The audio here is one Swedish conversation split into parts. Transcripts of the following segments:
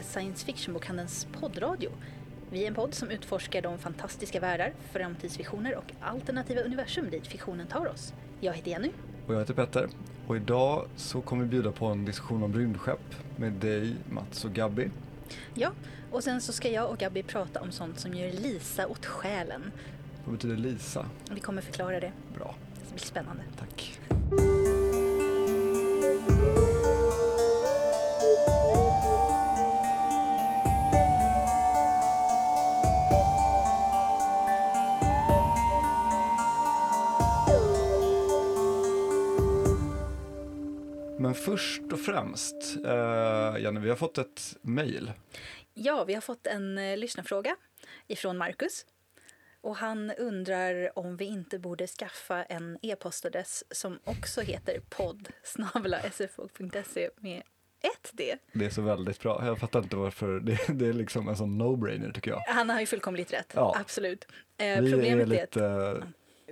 är Science Fiction-bokhandelns poddradio. Vi är en podd som utforskar de fantastiska världar, framtidsvisioner och alternativa universum dit fiktionen tar oss. Jag heter Jenny. Och jag heter Petter. Och idag så kommer vi bjuda på en diskussion om rymdskepp med dig, Mats och Gabby. Ja, och sen så ska jag och Gabby prata om sånt som gör Lisa åt själen. Vad betyder Lisa? Vi kommer förklara det. Bra, Det blir spännande. tack. Först och främst, eh, Jenny, vi har fått ett mejl. Ja, vi har fått en eh, lyssnarfråga ifrån Marcus. Och han undrar om vi inte borde skaffa en e-postadress som också heter podd sfo.se med ett D. Det är så väldigt bra. Jag fattar inte varför. Det, det är liksom en sån no-brainer tycker jag. Han har ju fullkomligt rätt. Ja. Absolut. Eh, Vi är problemet, är lite... att,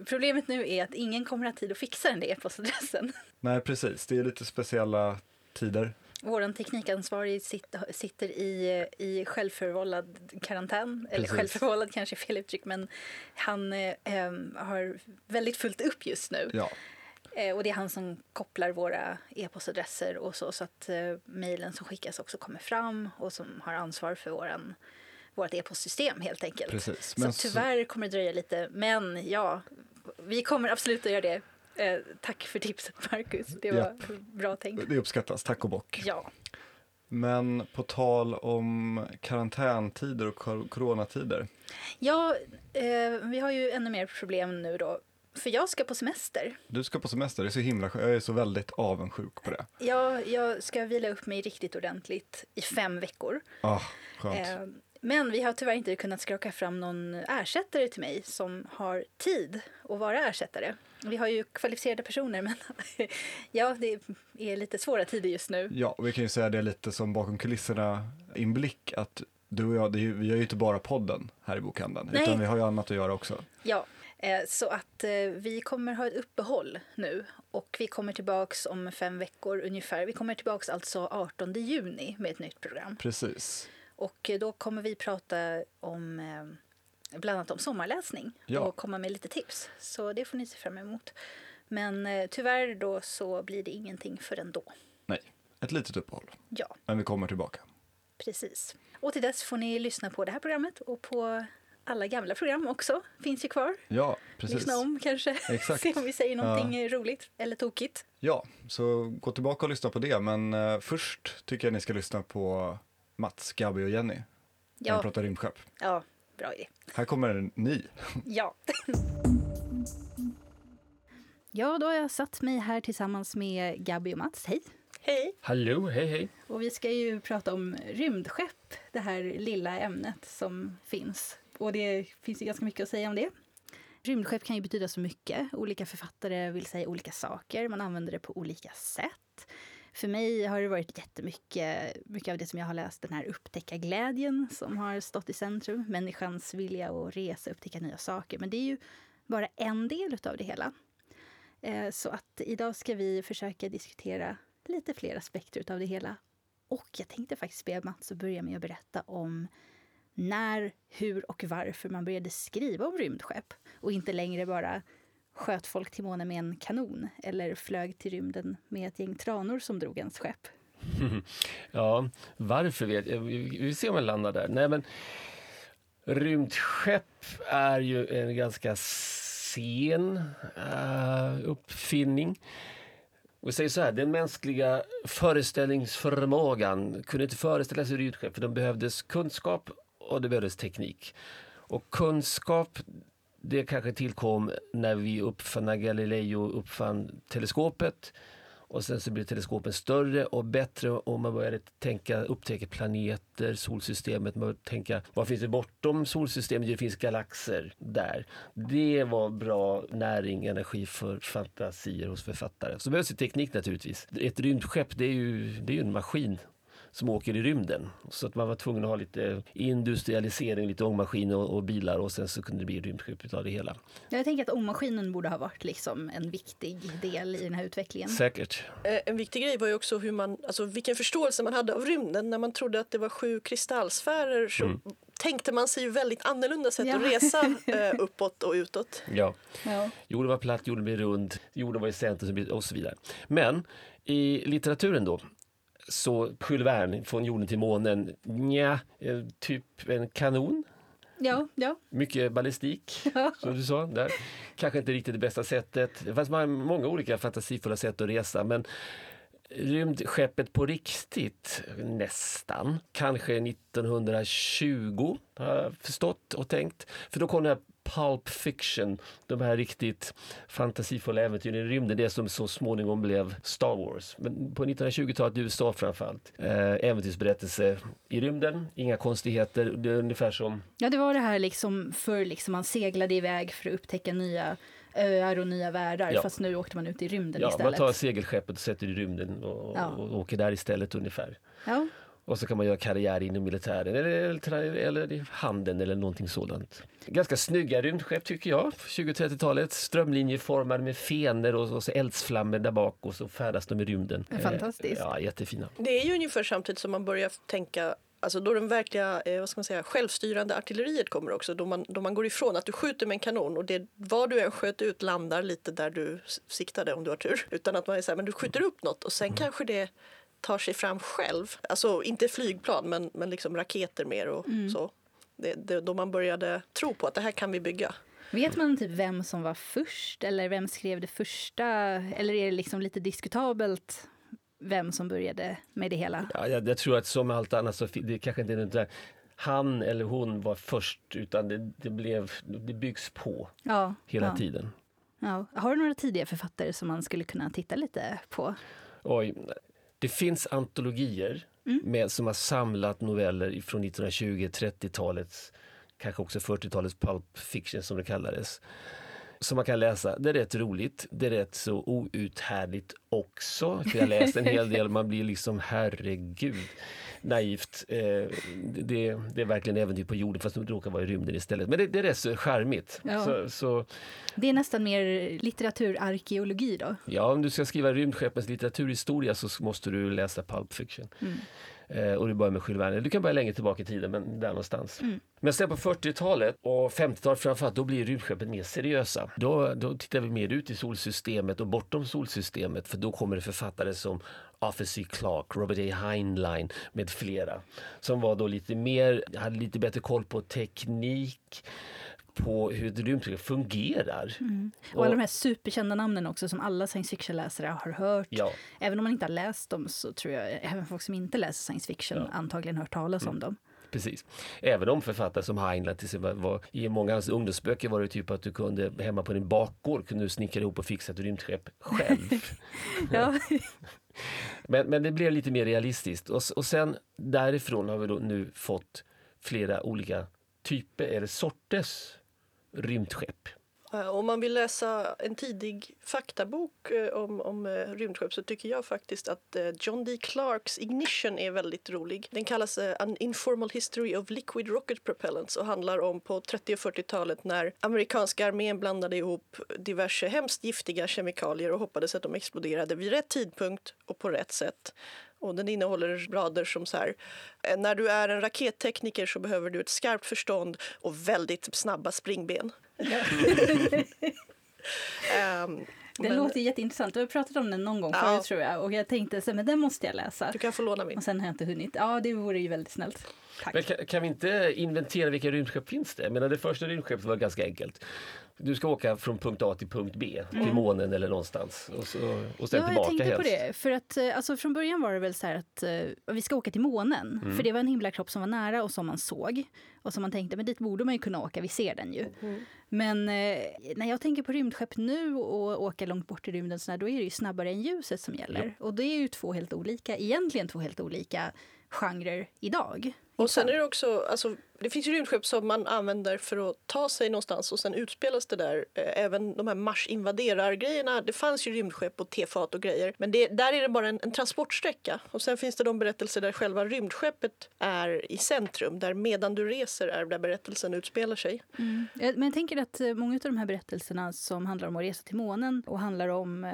problemet nu är att ingen kommer ha tid att fixa den där e-postadressen. Nej, precis. Det är lite speciella tider. Vår teknikansvarig sitter, sitter i, i självförvållad karantän. Eller självförvållad kanske är fel uttryck, men han eh, har väldigt fullt upp just nu. Ja, Eh, och det är han som kopplar våra e-postadresser och så, så att eh, mejlen som skickas också kommer fram och som har ansvar för våran, vårt e-postsystem helt enkelt. precis. Så- tyvärr kommer det dröja lite, men ja, vi kommer absolut att göra det. Eh, tack för tipset Marcus, det var Japp. bra tänkt. det uppskattas, tack och bock. Ja, Men på tal om karantäntider och kor- coronatider. ja eh, vi har ju ännu mer problem nu då. För jag ska på semester. Du ska på semester, det är så himla. Jag är så väldigt avundsjuk på det. Jag, jag ska vila upp mig riktigt ordentligt i fem veckor. Ah, skönt. Eh, men vi har tyvärr inte kunnat skraka fram någon ersättare till mig som har tid att vara ersättare. Vi har ju kvalificerade personer, men ja, det är lite svåra tider just nu. Ja, och vi kan ju säga det lite som bakom kulisserna inblick att du och jag, ju, vi gör ju inte bara podden här i bokhandeln, Nej. utan vi har ju annat att göra också. Ja, eh, så att eh, vi kommer ha ett uppehåll nu och vi kommer tillbaks om fem veckor ungefär. Vi kommer tillbaks alltså 18 juni med ett nytt program. Precis. Och då kommer vi prata om eh, bland annat om sommarläsning Ja. och komma med lite tips. Så det får ni se fram emot. Men eh, tyvärr då så blir det ingenting förrän då. Nej, ett litet uppehåll. Ja, Men vi kommer tillbaka. precis. Och till dess får ni lyssna på det här programmet och på alla gamla program också. Finns ju kvar. Ja, precis. Lyssna om kanske. Exakt. Se om vi säger någonting roligt eller tokigt. Ja, så gå tillbaka och lyssna på det. Men eh, först tycker jag ni ska lyssna på Mats, Gabby och Jenny. När de Ja, pratar rymdskepp. ja bra idé. Här kommer ni. Ja. ja, då har jag satt mig här tillsammans med Gabby och Mats. Hej! Hej! Hallå, hej hej. Och vi ska ju prata om rymdskepp, det här lilla ämnet som finns. Och det finns ju ganska mycket att säga om det. Rymdskepp kan ju betyda så mycket. Olika författare vill säga olika saker. Man använder det på olika sätt. För mig har det varit jättemycket mycket av det som jag har läst, den här upptäckarglädjen som har stått i centrum. Människans vilja att resa, upptäcka nya saker. Men det är ju bara en del av det hela. Eh, så att idag ska vi försöka diskutera lite fler aspekter av det hela. Och jag tänkte faktiskt be Mats att börja med att berätta om när, hur och varför man började skriva om rymdskepp och inte längre bara sköt folk till månen med en kanon eller flög till rymden med ett gäng tranor som drog ens skepp. Ja, varför vet jag. Vi vi får se om jag landar där. Nej, men rymdskepp är ju en ganska sen uh, uppfinning. Och säger så här, den mänskliga föreställningsförmågan kunde inte föreställa sig rymdskepp för de behövdes kunskap och det behövdes teknik. Och kunskap det kanske tillkom när vi uppfann, när Galileo uppfann teleskopet. Och sen så blev teleskopen större och bättre och man började tänka, upptäcka planeter, solsystemet, man började tänka vad finns det bortom solsystemet? Det finns galaxer där. Det var bra näring, energi för fantasier hos författare. Så behövs det teknik naturligtvis. Ett rymdskepp det är ju, det är ju en maskin som åker i rymden. Så att man var tvungen att ha lite industrialisering, lite ångmaskiner och, och bilar och sen så kunde det bli rymdskepp av det hela. Jag tänker att ångmaskinen borde ha varit liksom en viktig del i den här utvecklingen. Säkert. Eh, En viktig grej var ju också hur man, alltså vilken förståelse man hade av rymden. När man trodde att det var sju kristallsfärer så Mm. tänkte man sig ju väldigt annorlunda sätt Ja. att resa eh, uppåt och utåt. Ja. Ja. Jorden var platt, jorden blev rund, jorden var i centrum och så vidare. Men i litteraturen då så Jules Verne, från jorden till månen, nja, eh, typ en kanon. Ja, ja. Mycket ballistik, Ja. som du sa. Där. Kanske inte riktigt det bästa sättet. Det fanns många olika fantasifulla sätt att resa. Men rymdskeppet på riktigt, nästan. Kanske 1920 har jag förstått och tänkt. För då kom den här Pulp Fiction, de här riktigt fantasifulla äventyren i rymden, det som så småningom blev Star Wars. Men på 1920-talet i USA framförallt. Eh, äventyrsberättelse i rymden, inga konstigheter. Det är ungefär som ja, det var det här liksom för liksom man seglade iväg för att upptäcka nya öar och nya världar. Ja. Fast nu åkte man ut i rymden Ja, man istället. tar segelskeppet och sätter i rymden och, Ja. och åker där istället ungefär. Ja. Och så kan man göra karriär inom militären eller, eller, eller i handeln eller någonting sådant. Ganska snygga rymdskepp tycker jag. 20-30-talet. Strömlinjeformade med fenor och, och så eldsflammor där bak och så färdas de i rymden. Fantastiskt. Eh, Ja, jättefina. Det är ju ungefär samtidigt som man börjar tänka Alltså då den verkliga eh, vad ska man säga, självstyrande artilleriet kommer också. Då man, då man går ifrån att du skjuter med en kanon och det, vad du än sköt ut landar lite där du siktade om du har tur. Utan att man är så här, men du skjuter upp något och sen kanske det tar sig fram själv. Alltså inte flygplan men, men liksom raketer mer och så. Det, det, då man började tro på att det här kan vi bygga. Vet man typ vem som var först eller vem skrev det första? Eller är det liksom lite diskutabelt vem som började med det hela? Ja, jag, jag tror att som allt annat så det kanske inte är något där han eller hon var först utan det, det, blev, det byggs på Ja, hela ja, tiden. Ja. Har du några tidiga författare som man skulle kunna titta lite på? Oj, det finns antologier med, som har samlat noveller från 1920-30-talets, kanske också 40-talets pulp fiction som det kallades. Som man kan läsa. Det är rätt roligt, det är rätt så outhärdligt också. För jag har läst en hel del, man blir liksom herregud naivt. Eh, det, det är verkligen äventyr på jorden fast de råkar vara i rymden istället. Men det, det är rätt så charmigt. Ja. Så, så Det är nästan mer litteraturarkeologi då. Ja, om du ska skriva rymdskeppens litteraturhistoria så måste du läsa Pulp Fiction. Eh, och du börjar med Jules Verne. Du kan börja längre tillbaka i tiden, men där någonstans. Men sen på 40-talet och 50-talet framförallt, då blir rymdskeppet mer seriösa. Då, då tittar vi mer ut i solsystemet och bortom solsystemet, för då kommer det författare som Arthur C. Clarke, Robert A. Heinlein med flera. Som var då lite mer, hade lite bättre koll på teknik, på hur ett rymdskepp fungerar. Och alla de här superkända namnen också som alla science fiction-läsare har hört. Ja. Även om man inte har läst dem så tror jag även folk som inte läser science fiction Ja. antagligen hört talas om dem. Precis. Även om författare som Heinlein till exempel var, i många av hans ungdomsböcker var det typ att du kunde hemma på din bakgård kunde du snickra ihop och fixa ett rymdskepp själv. Ja. men, men det blev lite mer realistiskt och, och sen därifrån har vi då nu fått flera olika typer eller sorters rymdskepp. Eh, om man vill läsa en tidig faktabok eh, om, om eh, rymdskepp så tycker jag faktiskt att John D. Clarks Ignition är väldigt rolig. Den kallas An Informal History of Liquid Rocket Propellants och handlar om på 30 och 40-talet när amerikanska armén blandade ihop diverse hemskt giftiga kemikalier och hoppades att de exploderade vid rätt tidpunkt och på rätt sätt. Och den innehåller rader som så här. eh, När du är en rakettekniker så behöver du ett skarpt förstånd och väldigt snabba springben. Ehm, Den men låter jätteintressant. Vi har pratat om den någon gång Ja. förut tror jag. Och jag tänkte så men den måste jag läsa. Du kan få låna min. Och sen har jag inte hunnit. Ja, det vore ju väldigt snällt. Tack. Men kan, kan vi inte inventera vilka rymdskepp finns det? Jag menar, det första rymdskeppet var ganska enkelt. Du ska åka från punkt A till punkt B, till månen eller någonstans och, så, och sen Ja, jag tillbaka tänkte på helst. det. För att, eh, alltså, från början var det väl så här att eh, vi ska åka till månen. Mm. För det var en himlakropp som var nära och som man såg. Och som man tänkte, men dit borde man ju kunna åka, vi ser den ju. Men eh, när jag tänker på rymdskepp nu och åka långt bort i rymden, så här, då är det ju snabbare än ljuset som gäller. Och det är ju två helt olika, egentligen två helt olika genrer idag. Och sen är det också, alltså, det finns ju rymdskepp som man använder för att ta sig någonstans och sen utspelas det där. Eh, även de här Mars invaderar-grejerna. Det fanns ju rymdskepp och tefat och grejer. Men det, där är det bara en, en transportsträcka. Och sen finns det de berättelser där själva rymdskeppet är i centrum. Där medan du reser är där berättelsen utspelar sig. Mm. Eh, men jag tänker att eh, många av de här berättelserna som handlar om att resa till månen och handlar om,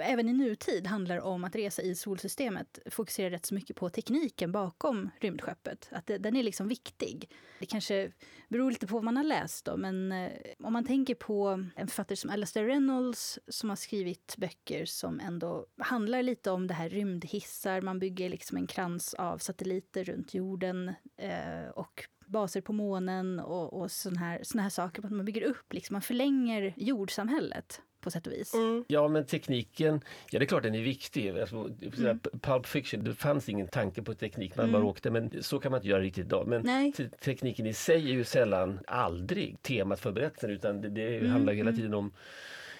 även i nutid, handlar om att resa i solsystemet fokuserar rätt så mycket på tekniken bakom rymdskeppet. Att det, den är liksom viktig. Det kanske beror lite på vad man har läst då, men eh, om man tänker på en författare som Alastair Reynolds som har skrivit böcker som ändå handlar lite om det här rymdhissar, man bygger liksom en krans av satelliter runt jorden eh, och baser på månen och, och såna här, såna här saker. Man bygger upp, liksom, man förlänger jordsamhället på sätt och vis. Mm. Ja, men tekniken, ja det är klart den är viktig. Alltså, Mm. Pulp Fiction, det fanns ingen tanke på teknik, man Mm. bara åkte. Men så kan man inte göra riktigt idag. Men te- tekniken i sig är ju sällan, aldrig temat för berättelsen utan det, det Mm, handlar hela mm. tiden om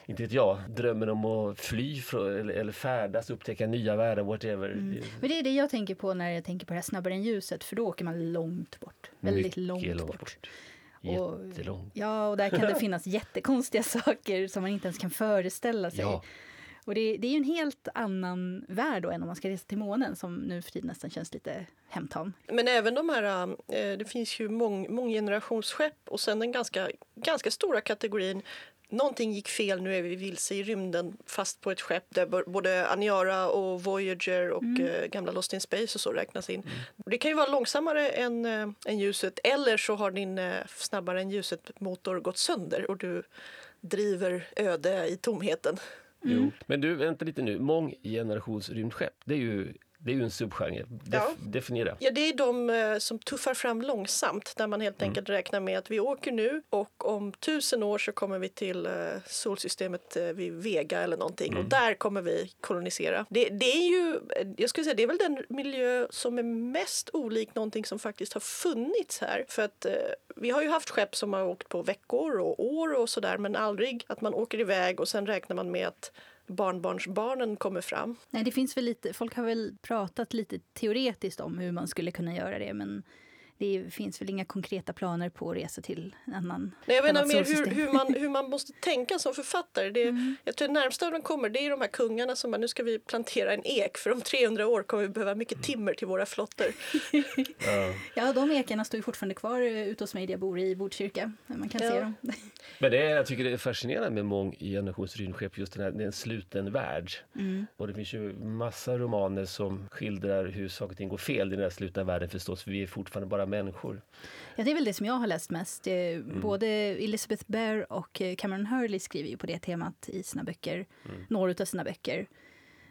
inte vet jag, drömmen om att fly från, eller, eller färdas, upptäcka nya världar, whatever. Mm. Men det är det jag tänker på när jag tänker på det här snabbare än ljuset, för då åker man långt bort. Väldigt Mycket långt, bort. Och- Jättelångt. Ja, och där kan det finnas jättekonstiga saker som man inte ens kan föreställa sig. Ja, Och det, det är ju en helt annan värld då än om man ska resa till månen som nu för tiden nästan känns lite hemtam. Men även de här, eh, det finns ju mång, månggenerationsskepp och sen den ganska, ganska stora kategorin Någonting gick fel, nu är vi vilse i rymden fast på ett skepp där både Aniara och Voyager och eh, gamla Lost in Space och så räknas in. Det kan ju vara långsammare än, eh, än ljuset eller så har din eh, snabbare än ljuset-motor gått sönder och du driver öde i tomheten. jo. Men du, vänta lite nu. Månggenerationsrymdskepp, det är ju, det är ju en subgenre. Def, Ja. Definiera. Ja, det är de eh, som tuffar fram långsamt där man helt enkelt räknar med att vi åker nu och om tusen år så kommer vi till eh, solsystemet eh, vid Vega eller någonting och där kommer vi kolonisera. Det, det är ju, jag skulle säga, det är väl den miljö som är mest olik någonting som faktiskt har funnits här. För att vi har ju haft skepp som har åkt på veckor och år och sådär men aldrig att man åker iväg och sen räknar man med att barnbarnsbarnen kommer fram. Nej, det finns väl lite, folk har väl pratat lite teoretiskt om hur man skulle kunna göra det, men det finns väl inga konkreta planer på att resa till en annan Nej, jag menar annat mer hur, hur, man, hur man måste tänka som författare. Det, Mm. Jag tror det närmsta de kommer det är de här kungarna som bara, nu ska vi plantera en ek för om 300 år kommer vi behöva mycket timmer till våra flottor. Ja. Ja, de ekarna står ju fortfarande kvar eh, ute hos mig där jag bor i Botkyrka. Man kan Ja. se dem. Men det är, jag tycker det är fascinerande med månggenerationsrymdskepp, just den här, det är en sluten värld. Mm. Och det finns ju massa romaner som skildrar hur saker och ting går fel i den här slutna världen förstås, för vi är fortfarande bara människor. Ja, det är väl det som jag har läst mest. Eh, Både Elizabeth Bear och eh, Cameron Hurley skriver ju på det temat i sina böcker, några av sina böcker.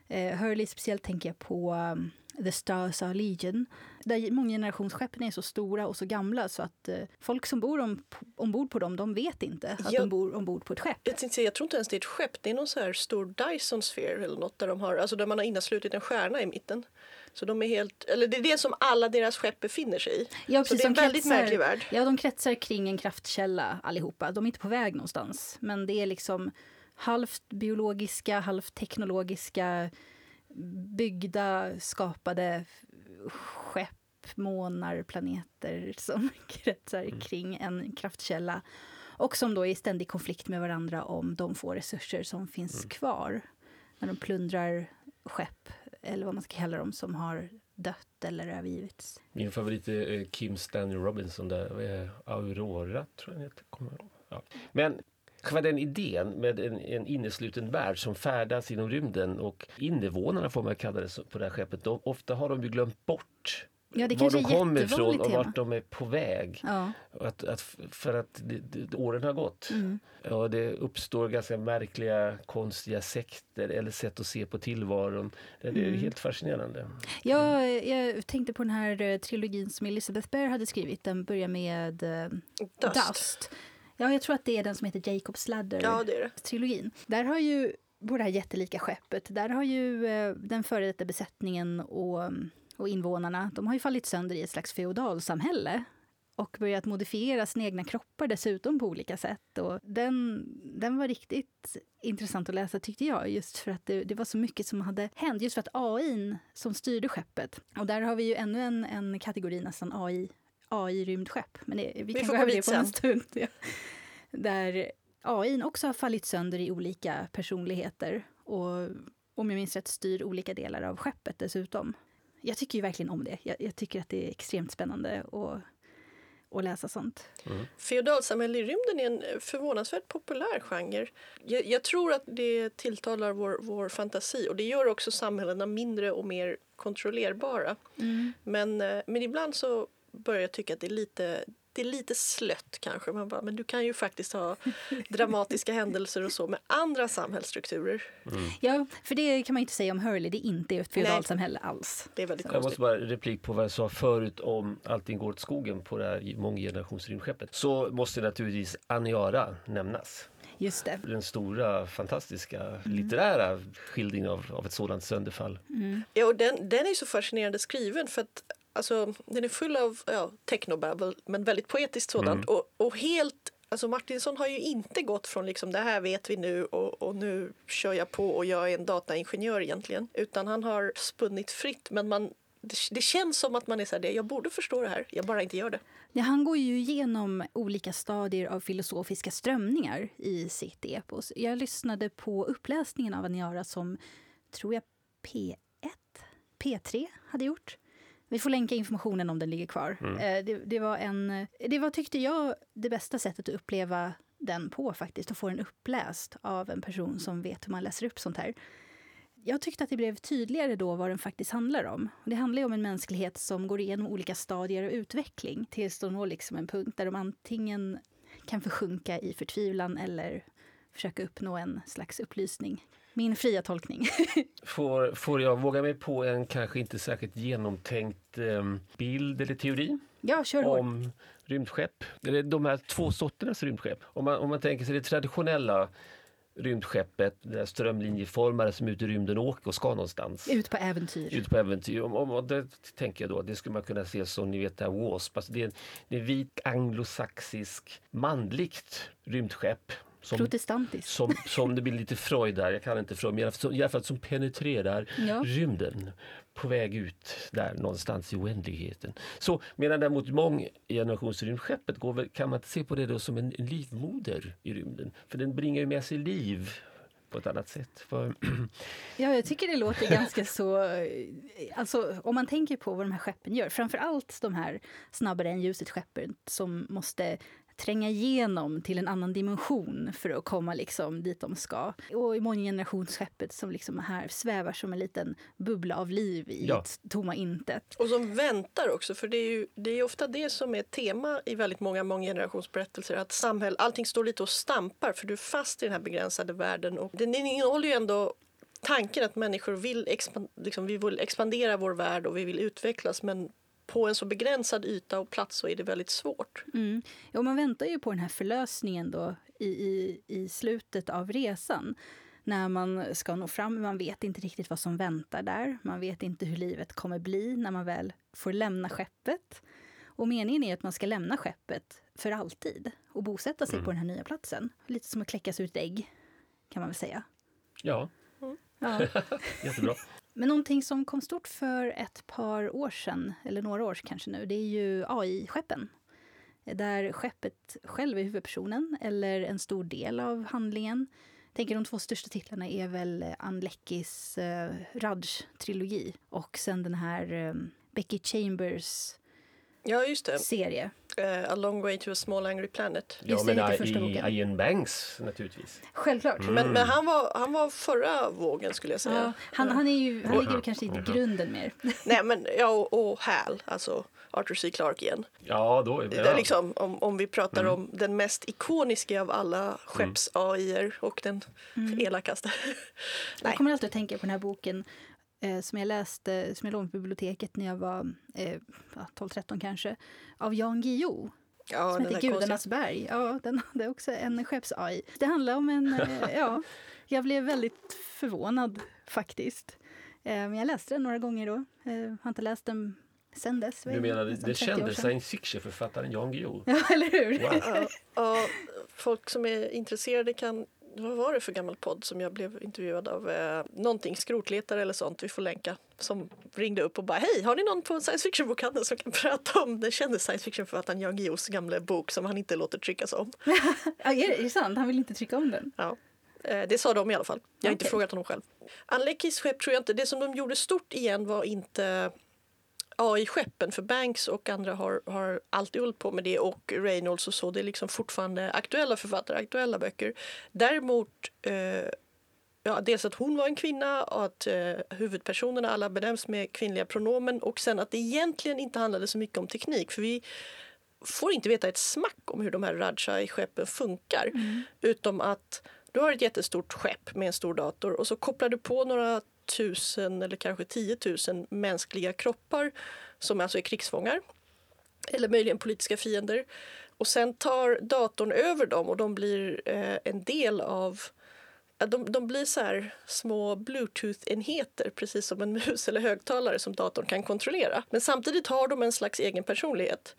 Eh, Hurley speciellt tänker jag på um, The Stars Are Legion, där månggenerationsskeppen är så stora och så gamla så att eh, folk som bor om, ombord på dem, de vet inte att Ja. de bor ombord på ett skepp. Jag, tänkte jag tror inte ens det är ett skepp, det är någon så här stor Dyson sphere eller något där, de har, alltså där man har inneslutit en stjärna i mitten. Så de är helt, eller det är det som alla deras skepp befinner sig i. Ja, så det är en de väldigt märklig värld. Ja, de kretsar kring en kraftkälla allihopa. De är inte på väg någonstans. Men det är liksom halvt biologiska, halvt teknologiska, byggda, skapade skepp, månar, planeter som kretsar Mm. kring en kraftkälla. Och som då är i ständig konflikt med varandra om de få resurser som finns Mm. kvar. När de plundrar skepp, eller vad man ska kalla dem, som har dött eller övergivits. Min favorit är eh, Kim Stanley Robinson, där, eh, Aurora tror jag den heter. Kommer jag ihåg. Ja. Men själva den idén med en, en innesluten värld som färdas inom rymden och invånarna får man kalla det på det här skeppet, de, ofta har de ju glömt bort Ja, det var de kommer ifrån och tema. vart de är på väg. Ja. Att, att, för att det, det, åren har gått. Mm. Ja, det uppstår ganska märkliga, konstiga sekter eller sätt att se på tillvaron. Det är Mm. helt fascinerande. Jag, jag tänkte på den här eh, trilogin som Elizabeth Bear hade skrivit. Den börjar med eh, Dust. Dust. Ja, jag tror att det är den som heter Jacob's Ladder. Ja. Där har ju, på det här jättelika skeppet, där har ju eh, den före detta besättningen och, och invånarna, de har ju fallit sönder i ett slags feodalsamhälle och börjat modifiera sina egna kroppar dessutom på olika sätt. Och den, den var riktigt intressant att läsa tyckte jag, just för att det, det var så mycket som hade hänt. Just för att AI som styrde skeppet, och där har vi ju ännu en, en kategori nästan AI AI-rymdskepp. Men det, vi, Vi kan gå över det på en stund. Ja. Där AI också har fallit sönder i olika personligheter och om jag minns rätt styr olika delar av skeppet dessutom. Jag tycker ju verkligen om det. Jag, jag tycker att det är extremt spännande att, att läsa sånt. Feodalsamhälle i rymden är en förvånansvärt populär genre. Jag, jag tror att det tilltalar vår, vår fantasi och det gör också samhällena mindre och mer kontrollerbara. Men, eh, men ibland så börjar jag tycka att det är lite det är lite slött kanske. Man bara, men du kan ju faktiskt ha dramatiska händelser och så med andra samhällsstrukturer. Ja, för det kan man inte säga om Hurley. Det är inte ett feodalsamhälle alls. Det är väldigt Jag konstigt. måste bara replik på vad jag sa förut om allting går åt skogen på det här månggenerationsrymdskeppet. Så måste naturligtvis Aniara nämnas. Just det. Den stora, fantastiska litterära skildringen av, av ett sådant sönderfall. Ja, och den, den är så fascinerande skriven för att alltså, den är full av ja, technobabble men väldigt poetiskt sådant och, och helt Alltså Martinsson har ju inte gått från liksom det här vet vi nu och, och nu kör jag på och jag är en dataingenjör egentligen. Utan han har spunnit fritt men man, det, det känns som att man är så här, det, jag borde förstå det här, jag bara inte gör det. Ja, han går ju igenom olika stadier av filosofiska strömningar i sitt epos. Jag lyssnade på uppläsningen av Aniara som, tror jag, P1, P3 hade gjort. Vi får länka informationen om den ligger kvar. Eh, Det, det, var en, det var, tyckte jag, det bästa sättet att uppleva den på faktiskt. Att få den uppläst av en person som vet hur man läser upp sånt här. Jag tyckte att det blev tydligare då vad den faktiskt handlar om. Det handlar om en mänsklighet som går igenom olika stadier av utveckling tills de når liksom en punkt där de antingen kan försjunka i förtvivlan eller försöka uppnå en slags upplysning. Min fria tolkning. Får, får jag våga mig på en kanske inte särskilt genomtänkt eh, bild eller teori ja, kör hårt. om rymdskepp? Eller de här två sorternas rymdskepp. Om man, om man tänker sig det traditionella rymdskeppet, det där strömlinjeformade som ute i rymden åker och ska någonstans. Ut på äventyr. Ut på äventyr. Om, om, och det tänker jag då, det skulle man kunna se som ni vet det här W.A.S.P. Alltså det, är en, det är en vit anglosaxisk manligt rymdskepp. Som, Protestantisk. som, som det blir lite Freud där, jag kan inte Freud, men i alla fall som, i alla fall som penetrerar Ja. rymden på väg ut där någonstans i oändligheten. Så medan däremot månggenerationsrymdskeppet går väl, kan man inte se på det då som en, en livmoder i rymden. För den bringar ju med sig liv på ett annat sätt. För, Ja, jag tycker det låter ganska så... Alltså, om man tänker på vad de här skeppen gör, framför allt de här snabbare än ljuset-skeppen som måste tränga igenom till en annan dimension för att komma liksom dit de ska. Och i månggenerationsskeppet som liksom här svävar som en liten bubbla av liv i Ja. ett tomma intet. Och som väntar också, för det är ju det är ofta det som är tema i väldigt många månggenerationsberättelser. Att samhäll, allting står lite och stampar för du är fast i den här begränsade världen. Och den innehåller ju ändå tanken att människor vill, expan, liksom, vi vill expandera vår värld och vi vill utvecklas men på en så begränsad yta och plats så är det väldigt svårt. Mm. Ja, man väntar ju på den här förlösningen då i, i, i slutet av resan. När man ska nå fram, man vet inte riktigt vad som väntar där. Man vet inte hur livet kommer bli när man väl får lämna skeppet. Och meningen är att man ska lämna skeppet för alltid och bosätta sig på den här nya platsen. Lite som att kläckas ur ett ägg, kan man väl säga. ja, Ja. jättebra. Men någonting som kom stort för ett par år sedan, eller några år kanske nu, det är ju AI-skeppen. Där skeppet själv är huvudpersonen, eller en stor del av handlingen. Jag tänker de två största titlarna är väl Ann Leckis eh, Rudge-trilogi och sen den här eh, Becky Chambers Ja, just det. serie. Eh, a long way to a small angry planet. Ja, Just det, men heter första i. Ian Banks naturligtvis. Självklart. Men, men han, var, han var förra vågen skulle jag säga. Ja, han, han, är ju, han ligger ju kanske inte i grunden mer. Nej men ja och, och Hal, alltså Arthur C. Clarke igen. Ja, då är Det är liksom, om, om vi pratar om den mest ikoniska av alla skepps-AI-er och den elakaste. Nej. Jag kommer alltid att tänka på den här boken eh, som jag läste, som jag lånade på biblioteket när jag var eh, ja, 12-13 kanske, av Jan Guillou. Ja, som den heter Gudarnas berg. Ja, den hade också en skepps-AI. Det handlar om en... Eh, ja, jag blev väldigt förvånad faktiskt. Eh, men jag läste den några gånger då. Eh, har inte läst den sen dess. Du menar det 30 år kände science fiction-författaren Jan Guillou? Ja, eller hur? Wow. Ja, ja, folk som är intresserade kan vad var det för gammal podd som jag blev intervjuad av? Eh, någonting skrotletare eller sånt, vi får länka. Som ringde upp och bara hej, har ni någon på science fiction-bokhandeln som kan prata om den kände science fiction-författaren Jan Guillous gamla bok som han inte låter tryckas om? Ja, är det sant? Han vill inte trycka om den? Ja. Eh, det sa de i alla fall. Jag har inte Okej. frågat honom själv. Anlekis skepp tror jag inte, det som de gjorde stort igen var inte AI-skeppen för Banks och andra har, har alltid hållit på med det och Reynolds och så. Det är liksom fortfarande aktuella författare, aktuella böcker. Däremot eh, Ja, dels att hon var en kvinna och att eh, huvudpersonerna alla benämns med kvinnliga pronomen och sen att det egentligen inte handlade så mycket om teknik för vi får inte veta ett smack om hur de här Rajai-skeppen funkar utom att du har ett jättestort skepp med en stor dator och så kopplar du på några tusen eller kanske tiotusen mänskliga kroppar som alltså är krigsfångar eller möjligen politiska fiender. Och sen tar datorn över dem och de blir eh, en del av de, de blir så här små bluetooth-enheter precis som en mus eller högtalare som datorn kan kontrollera. Men samtidigt har de en slags egen personlighet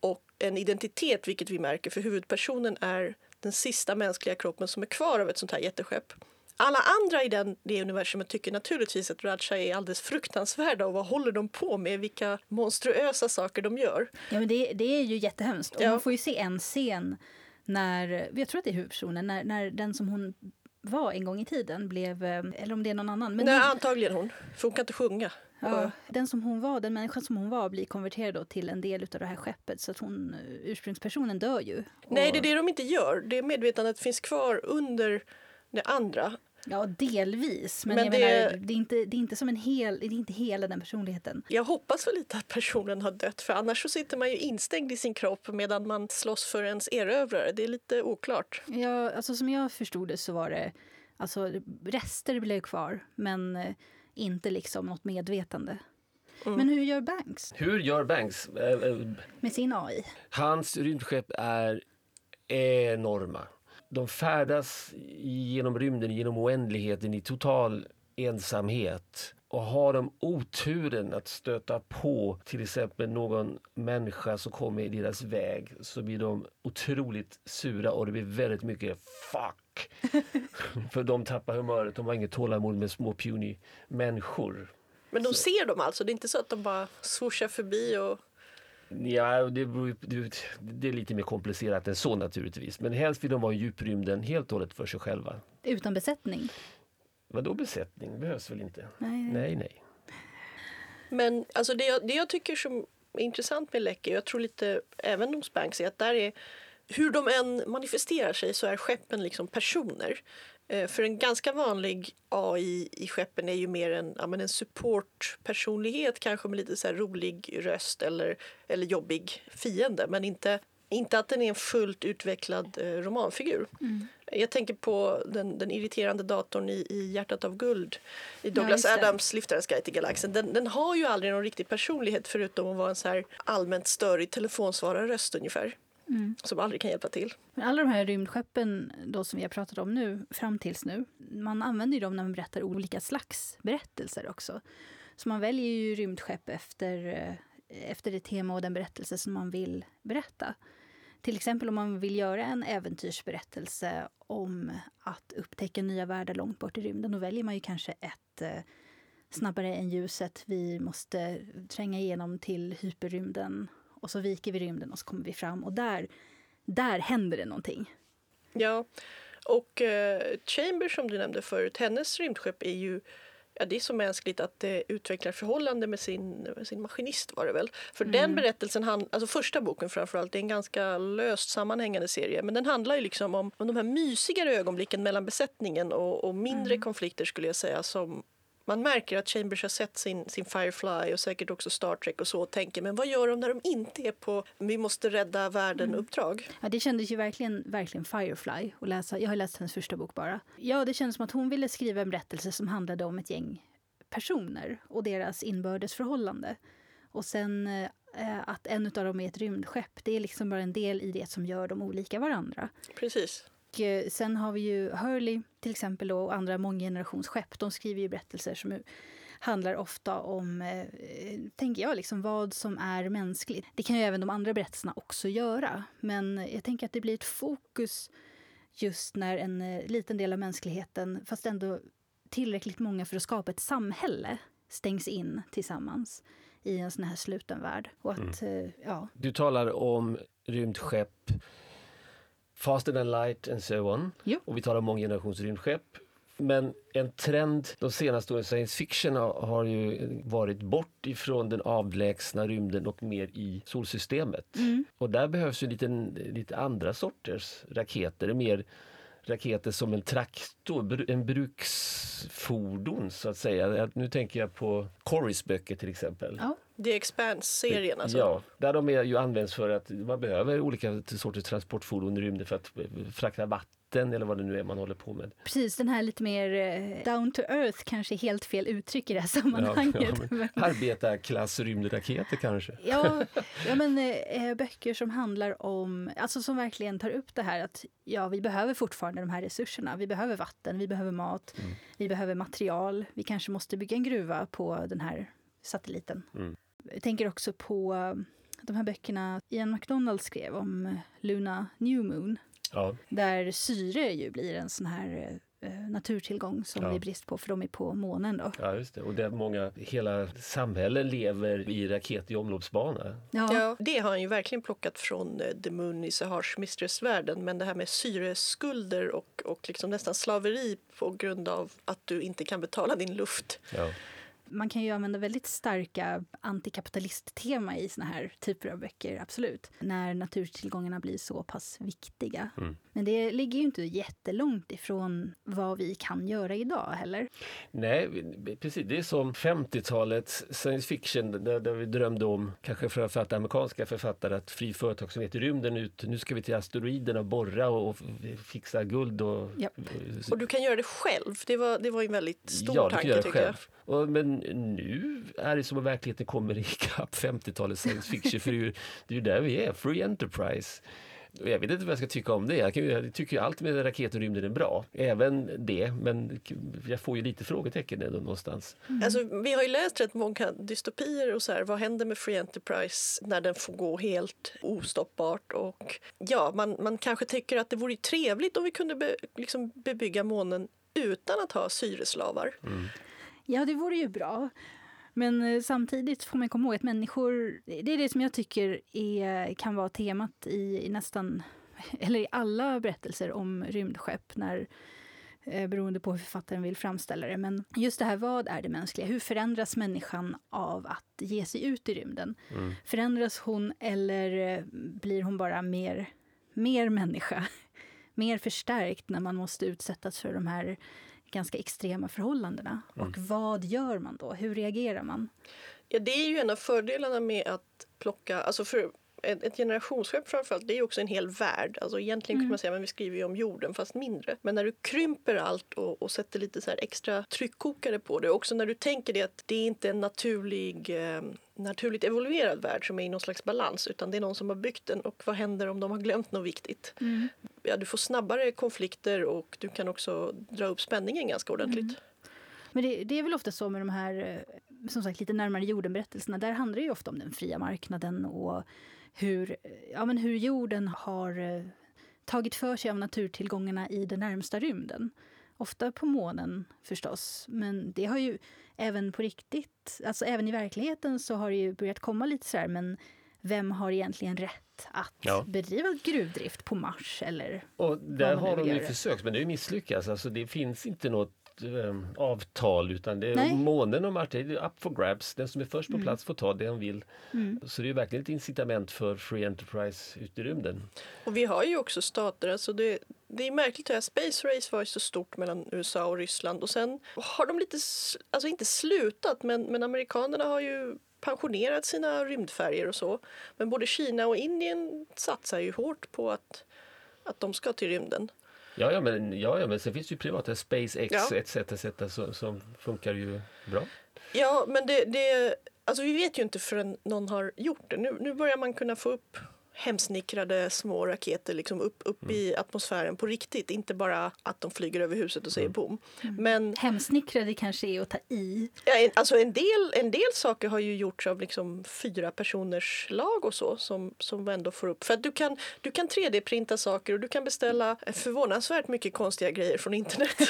och en identitet, vilket vi märker för huvudpersonen är den sista mänskliga kroppen som är kvar av ett sånt här jätteskepp. Alla andra i den, det universumet tycker naturligtvis att Raja är alldeles fruktansvärda och vad håller de på med? Vilka monstruösa saker de gör. Ja, men det, det är ju jättehemskt. Och Ja. Man får ju se en scen när, jag tror att det är huvudpersonen, när, när den som hon var en gång i tiden blev, eh, eller om det är någon annan. Men Nej, den, antagligen hon. För hon kan inte sjunga. ja, den som hon var, den människan som hon var blir konverterad då till en del av det här skeppet så att hon, eh, ursprungspersonen dör ju. Nej, Och- det är det de inte gör. Det medvetandet finns kvar under det andra. Ja, delvis. Men, Men jag det- menar, det är, inte, det är inte som en hel, det är inte hela den personligheten. Jag hoppas väl lite att personen har dött för annars så sitter man ju instängd i sin kropp medan man slåss för ens erövrare. Det är lite oklart. Ja, alltså som jag förstod det så var det, alltså rester blev kvar, men eh, inte liksom något medvetande. Men hur gör Banks Hur gör Banks? Eh, eh, med sin AI? Hans rymdskepp är enorma. De färdas genom rymden, genom oändligheten i total ensamhet. Och har de oturen att stöta på till exempel någon människa som kommer i deras väg så blir de otroligt sura och det blir väldigt mycket fuck. För de tappar humöret, de har inget tålamod med små puny människor. Men de ser dem alltså, det är inte så att de bara swooshar förbi och... Ja, det, det, det är lite mer komplicerat än så naturligtvis. Men helst vill de vara i djuprymden helt och hållet för sig själva. Utan besättning? Vadå besättning? behövs väl inte? Nej. Nej, nej. Men alltså det, jag, det jag tycker som är intressant med Läcke, och jag tror lite även hos Banks, är att där är hur de än manifesterar sig så är skeppen liksom personer. Eh, För en ganska vanlig AI i skeppen är ju mer en, ja, men en supportpersonlighet kanske med lite så rolig röst eller, eller jobbig fiende men inte, inte att den är en fullt utvecklad eh, romanfigur. Jag tänker på den, den irriterande datorn i, i Hjärtat av guld i Douglas det. Adams Liftarens guide till galaxen. Den, den har ju aldrig någon riktig personlighet förutom att vara en så allmänt störig telefonsvararröst ungefär. Som aldrig kan hjälpa till. Men alla de här rymdskeppen då som vi har pratat om nu, fram tills nu, man använder ju dem när man berättar olika slags berättelser också. Så man väljer ju rymdskepp efter, eh, efter det tema och den berättelse som man vill berätta. Till exempel om man vill göra en äventyrsberättelse om att upptäcka nya världar långt bort i rymden, då väljer man ju kanske ett eh, snabbare än ljuset, vi måste tränga igenom till hyperrymden och så viker vi rymden och så kommer vi fram och där där händer det någonting. Ja, och eh, Chambers som du nämnde förut, hennes rymdskepp är ju Ja, det är så mänskligt att det utvecklar förhållande med sin, med sin maskinist var det väl. För den berättelsen, han, alltså första boken framförallt, är en ganska löst sammanhängande serie. Men den handlar ju liksom om, om de här mysigare ögonblicken mellan besättningen och, och mindre konflikter skulle jag säga. Som man märker att Chambers har sett sin, sin Firefly och säkert också Star Trek och så och tänker men vad gör de när de inte är på vi måste rädda världen-uppdrag? Ja, det kändes ju verkligen, verkligen Firefly att läsa. Jag har läst hennes första bok bara. Ja, det kändes som att hon ville skriva en berättelse som handlade om ett gäng personer och deras inbördes förhållande. Och sen eh, att en av dem är ett rymdskepp, det är liksom bara en del i det som gör dem olika varandra. Precis. Och eh, sen har vi ju Hurley till exempel då, och andra månggenerationsskepp. De skriver ju berättelser som handlar ofta om, eh, tänker jag, liksom vad som är mänskligt. Det kan ju även de andra berättelserna också göra. Men jag tänker att det blir ett fokus just när en eh, liten del av mänskligheten, fast ändå tillräckligt många för att skapa ett samhälle, stängs in tillsammans i en sån här sluten värld. Och att, eh, ja, Du talar om rymdskepp, faster than light and so on. Jo. Och vi talar om månggenerations rymdskepp. Men en trend de senaste åren science fiction har, ju varit bort ifrån den avlägsna rymden och mer i solsystemet. Och där behövs ju lite, lite andra sorters raketer. Mer raketer som en traktor, en bruksfordon så att säga. Nu tänker jag på Corys böcker till exempel. ja. The Expanse-serien alltså. Ja, där de är ju används för att man behöver olika sorters transportfordon i rymden för att frakta vatten eller vad det nu är man håller på med. precis den här lite mer eh, down to earth kanske är helt fel uttryck i det här sammanhanget. Ja, men arbetarklass rymdraketer kanske. Ja, ja men eh, böcker som handlar om, alltså som verkligen tar upp det här att ja, vi behöver fortfarande de här resurserna. Vi behöver vatten, vi behöver mat, vi behöver material. Vi kanske måste bygga en gruva på den här satelliten. Mm. Jag tänker också på eh, de här böckerna Ian MacDonald skrev om eh, Luna New Moon. Ja, Där syre ju blir en sån här eh, naturtillgång som Ja. det är brist på för de är på månen då. ja just det. Och där många, hela samhällen lever i raket i omloppsbana. Ja, det har han ju verkligen plockat från eh, The Moon i Sahars Mistress-världen. Men det här med syreskulder och, och liksom nästan slaveri på grund av att du inte kan betala din luft. Ja. Man kan ju använda väldigt starka antikapitalist-tema i såna här typer av böcker, absolut. När naturtillgångarna blir så pass viktiga. Mm. Men det ligger ju inte jättelångt ifrån vad vi kan göra idag heller. Nej, precis. Det är som 50-talets science fiction där, där vi drömde om, kanske framförallt amerikanska författare, att fri företagsamhet i rymden ut. Nu ska vi till asteroiderna och borra och, och fixa guld och... Japp. Och du kan göra det själv. Det var, det var en väldigt stor ja, du kan tanke göra det tycker jag. själv. Och, men nu är det som att verkligheten kommer ikapp 50-talets science fiction för det är ju, det är ju där vi är, free enterprise. Och jag vet inte vad jag ska tycka om det. Jag, kan, jag tycker ju allt med raket och rymden är bra. Även det, men jag får ju lite frågetecken ändå någonstans. Alltså, vi har ju läst rätt många dystopier och så här, vad händer med Free Enterprise när den får gå helt ostoppbart? Och ja, man, man kanske tycker att det vore trevligt om vi kunde be, liksom bebygga månen utan att ha syreslavar. Ja, det vore ju bra. Men eh, samtidigt får man komma ihåg att människor, det är det som jag tycker är, kan vara temat i, i nästan, eller i alla berättelser om rymdskepp, när, eh, beroende på hur författaren vill framställa det. Men just det här, vad är det mänskliga? Hur förändras människan av att ge sig ut i rymden? Förändras hon eller eh, blir hon bara mer, mer människa? Mer förstärkt när man måste utsättas för de här ganska extrema förhållandena. Och vad gör man då? Hur reagerar man? Ja, det är ju en av fördelarna med att plocka, alltså för ett, ett generationsskepp framförallt, det är ju också en hel värld. Alltså egentligen kan man säga, men vi skriver ju om jorden fast mindre. Men när du krymper allt och, och sätter lite så här extra tryckkokare på det, också när du tänker det att det är inte en naturlig, eh, naturligt evolverad värld som är i någon slags balans, utan det är någon som har byggt den och vad händer om de har glömt något viktigt? Ja, du får snabbare konflikter och du kan också dra upp spänningen ganska ordentligt. Men det, det är väl ofta så med de här, eh, som sagt, lite närmare jorden-berättelserna. Där handlar det ju ofta om den fria marknaden och hur, ja, men hur jorden har eh, tagit för sig av naturtillgångarna i den närmsta rymden. Ofta på månen förstås, men det har ju även på riktigt, alltså även i verkligheten så har det ju börjat komma lite så här, men vem har egentligen rätt att Ja. bedriva gruvdrift på Mars eller Och där har de ju försökt men det ju misslyckats. Alltså, det finns inte något eh, avtal utan det är Nej. månen och Mars, det är up for grabs. Den som är först på Mm. plats får ta det han vill. Så det är ju verkligen ett incitament för Free Enterprise ut i rymden. Och vi har ju också stater, alltså det, det är märkligt att Space Race var ju så stort mellan USA och Ryssland och sen har de lite, alltså inte slutat, men, men amerikanerna har ju pensionerat sina rymdfärger och så. Men både Kina och Indien satsar ju hårt på att, att de ska till rymden. Ja, ja, men, ja, ja, men sen finns det ju privata SpaceX Ja. etc. etc. Som, som funkar ju bra. Ja, men det, det, alltså vi vet ju inte förrän någon har gjort det. Nu, nu börjar man kunna få upp hemsnickrade små raketer liksom upp, upp i atmosfären på riktigt. Inte bara att de flyger över huset och säger boom. Men Hemsnickrade kanske är att ta i. Ja, en, alltså en, del, en del saker har ju gjorts av liksom fyra personers lag och så som, som ändå får upp. För att du kan, du kan 3D-printa saker och du kan beställa förvånansvärt mycket konstiga grejer från internet.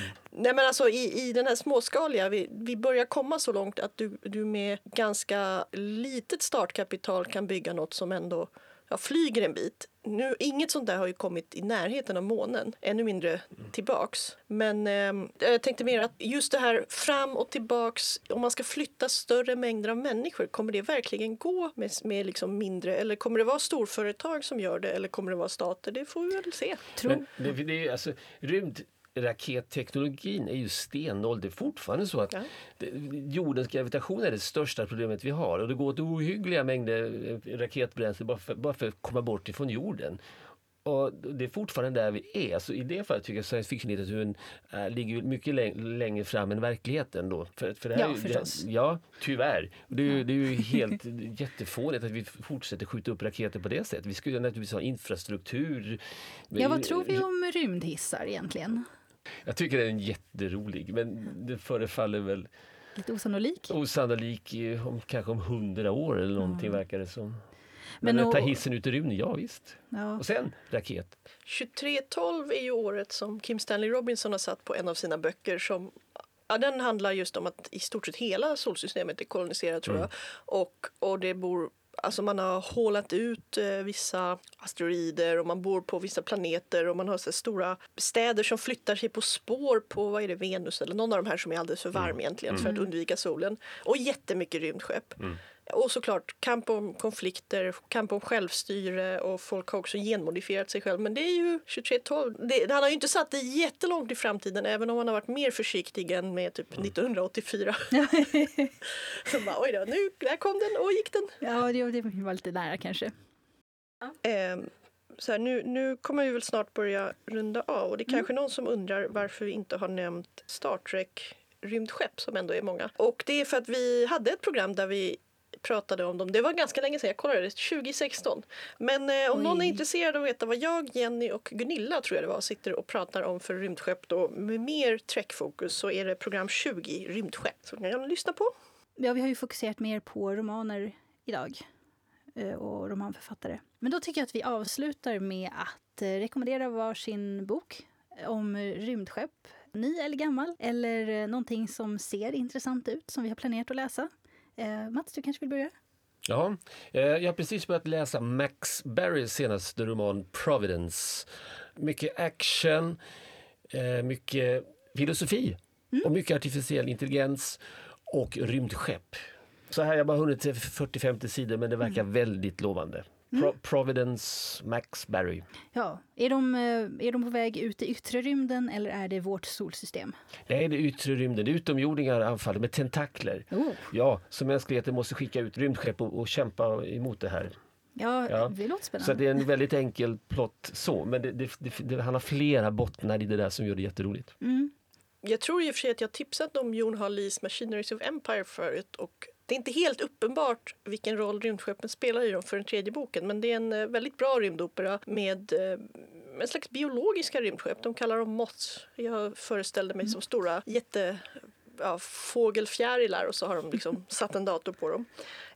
Nej men alltså i, i den här småskaliga, vi, vi börjar komma så långt att du, du med ganska litet startkapital kan bygga något som ändå ja, flyger en bit. Nu, inget sånt där har ju kommit i närheten av månen, ännu mindre tillbaks. Men eh, jag tänkte mer att just det här fram och tillbaks, om man ska flytta större mängder av människor, kommer det verkligen gå med, med liksom mindre, eller kommer det vara storföretag som gör det, eller kommer det vara stater? Det får vi väl se. Tro. Men det, det är ju rymdraketteknologin är ju stenåld. Det är fortfarande så att Ja. jordens gravitation är det största problemet vi har och det går åt ohyggliga mängder eh, raketbränsle bara för, bara för att komma bort ifrån jorden. Och det är fortfarande där vi är. Så I det fallet tycker jag science fiction-litteraturen äh, ligger mycket läng- längre fram än verkligheten. Då. För, för det här Ja, ju- förstås. Det, ja, tyvärr. Det är, ju, det är ju helt jättefånigt att vi fortsätter skjuta upp raketer på det sättet. Vi skulle naturligtvis ha infrastruktur. Ja, vad tror vi om rymdhissar egentligen? Jag tycker den är jätterolig, men det förefaller väl Lite osannolik. osannolik om, kanske om hundra år eller någonting verkar det som. Men, Men att ta och- hissen ut i rymden, ja visst. Ja. Och sen raket. 2312 är ju året som Kim Stanley Robinson har satt på en av sina böcker som Ja, den handlar just om att i stort sett hela solsystemet är koloniserat tror jag. Och, och det bor, alltså man har hålat ut eh, vissa asteroider och man bor på vissa planeter och man har så stora städer som flyttar sig på spår på vad är det, Venus eller någon av de här som är alldeles för varm egentligen för att undvika solen. Och jättemycket rymdskepp. Och såklart kamp om konflikter, kamp om självstyre och folk har också genmodifierat sig själv. Men det är ju 2312. Det, han har ju inte satt det jättelångt i framtiden även om han har varit mer försiktig än med typ 1984. Så bara, oj då, nu, där kom den och gick den. Ja, det, det var lite nära kanske. Ehm, så här, nu, nu kommer vi väl snart börja runda av och det är kanske någon som undrar varför vi inte har nämnt Star Trek rymdskepp som ändå är många. Och det är för att vi hade ett program där vi pratade om dem. Det var ganska länge sedan, jag kollade det, 2016. Men eh, om Oj. någon är intresserad av att veta vad jag, Jenny och Gunilla tror jag det var, sitter och pratar om för rymdskepp då med mer Trek-fokus så är det program 20, rymdskepp, som kan jag lyssna på. Ja, vi har ju fokuserat mer på romaner idag eh, och romanförfattare. Men då tycker jag att vi avslutar med att eh, rekommendera varsin bok om rymdskepp, ny eller gammal, eller eh, någonting som ser intressant ut som vi har planerat att läsa. Eh, Mats, du kanske vill börja? Ja, eh, jag har precis börjat läsa Max Barrys senaste roman Providence. Mycket action, eh, mycket filosofi och mycket artificiell intelligens och rymdskepp. Så här har jag bara hunnit till 40-50 sidor men det verkar väldigt lovande. Pro- Providence, Max Barry. Ja, är de, eh, är de på väg ut i yttre rymden eller är det vårt solsystem? Det är det yttre rymden, det är utomjordingar anfaller med tentakler. Oh, Ja, så mänskligheten måste skicka ut rymdskepp och, och kämpa emot det här. ja, Ja. det låter Så spännande. det är en väldigt enkel plott så, men det, det, det, det, han har flera bottnar i det där som gör det jätteroligt. Mm. Jag tror i och för sig att jag tipsat om Jon Harlees Machineries of Empire förut och det är inte helt uppenbart vilken roll rymdskeppen spelar i dem för den tredje boken men det är en eh, väldigt bra rymdopera med eh, en slags biologiska rymdskepp. De kallar dem moths. Jag föreställde mig som stora jätte ja, fågelfjärilar och så har de liksom satt en dator på dem.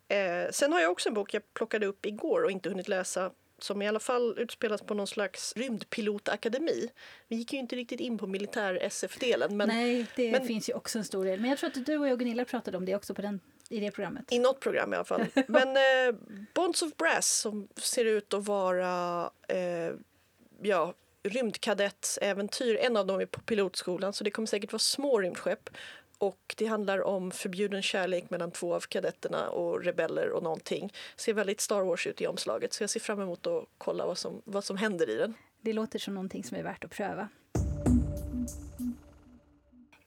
Eh, sen har jag också en bok jag plockade upp igår och inte hunnit läsa som i alla fall utspelas på någon slags rymdpilotakademi. Vi gick ju inte riktigt in på militär-SF-delen men Nej, det men- finns ju också en stor del. Men jag tror att du och jag och Gunilla pratade om det också på den, i det programmet. i något program i alla fall. Men eh, Bonds of Brass som ser ut att vara eh, ja, rymdkadettsäventyr. En av dem är på pilotskolan så det kommer säkert vara små rymdskepp. Och det handlar om förbjuden kärlek mellan två av kadetterna och rebeller och någonting. Ser väldigt Star Wars ut i omslaget så jag ser fram emot att kolla vad som, vad som händer i den. Det låter som någonting som är värt att pröva.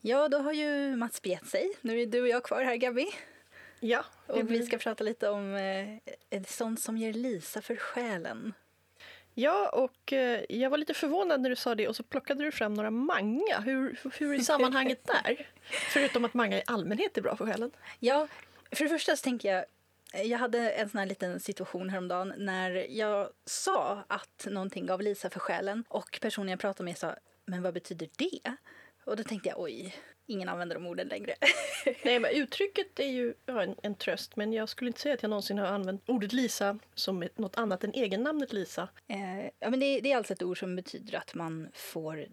Ja, då har ju Mats begett sig. Nu är du och jag kvar här, Gabby. Ja, Och vi ska prata lite om eh, sånt som ger Lisa för själen. Ja, och eh, jag var lite förvånad när du sa det och så plockade du fram några manga. Hur, hur är sammanhanget där? Förutom att manga i allmänhet är bra för själen. Ja, för det första så tänker jag Jag hade en sån här liten situation häromdagen när jag sa att någonting gav Lisa för själen och personen jag pratade med sa men vad betyder det? Och då tänkte jag oj, ingen använder de orden längre. Nej, men uttrycket är ju ja, en, en tröst men jag skulle inte säga att jag någonsin har använt ordet Lisa som något annat än egennamnet Lisa. Eh, ja, men det, det är alltså ett ord som betyder att man får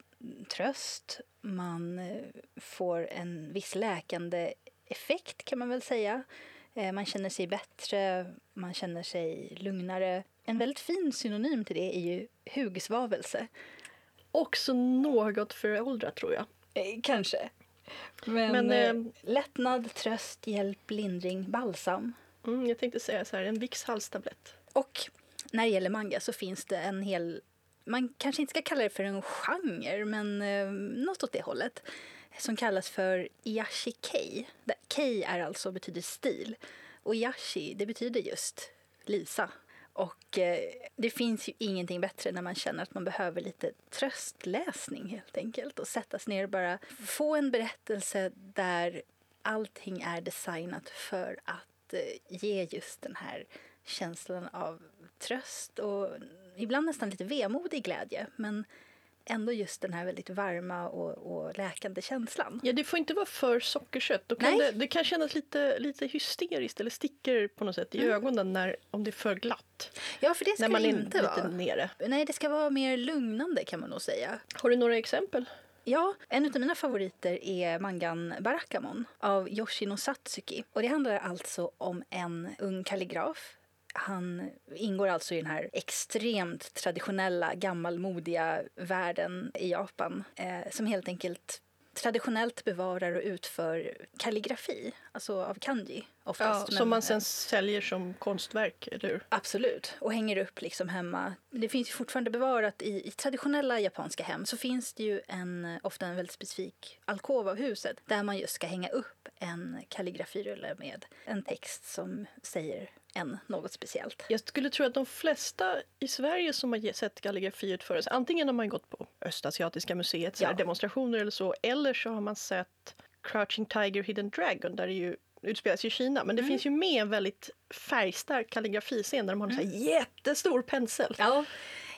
tröst, man eh, får en viss läkande effekt kan man väl säga. Eh, man känner sig bättre, man känner sig lugnare. En väldigt fin synonym till det är ju hugsvavelse. Också något föråldrat tror jag. Eh, kanske. Men, Men, eh, eh, lättnad, tröst, hjälp, lindring, balsam. Mm, jag tänkte säga så här, en Vicks halstablett. Och när det gäller manga så finns det en hel... Man kanske inte ska kalla det för en genre, men eh, något åt det hållet. Som kallas för Iashi-kei. Där Kei är alltså betyder stil. Och Iashi, det betyder just Lisa. Och eh, det finns ju ingenting bättre när man känner att man behöver lite tröstläsning helt enkelt. Och sättas ner och bara få en berättelse där allting är designat för att eh, ge just den här känslan av tröst och ibland nästan lite vemodig glädje. Men ändå just den här väldigt varma och, och läkande känslan. Ja, det får inte vara för sockersött. Då kan Nej. det, det kan kännas lite, lite hysteriskt eller sticker på något sätt i ögonen när, om det är för glatt. Ja, för det ska när man det är inte lite vara. nere. Nej, det ska vara mer lugnande kan man nog säga. Har du några exempel? Ja, en av mina favoriter är mangan Barakamon av Yoshino Satsuki. Och det handlar alltså om en ung kalligraf. Han ingår alltså i den här extremt traditionella, gammalmodiga världen i Japan eh, som helt enkelt traditionellt bevarar och utför kalligrafi, alltså av kanji Ja, oftast. som men- man sen säljer som konstverk, eller hur? Absolut, och hänger upp liksom hemma. Det finns fortfarande bevarat i, i traditionella japanska hem så finns det ju en, ofta en väldigt specifik alkov av huset där man just ska hänga upp en kalligrafirulle med en text som säger en något speciellt. Jag skulle tro att de flesta i Sverige som har sett kalligrafi utföras, antingen har man gått på Östasiatiska museet, så här Ja. demonstrationer eller så, eller så har man sett Crouching Tiger, Hidden Dragon, där det ju utspelas i Kina. Men det finns ju med en väldigt färgstark kalligrafiscen där de har en så här jättestor pensel. Ja,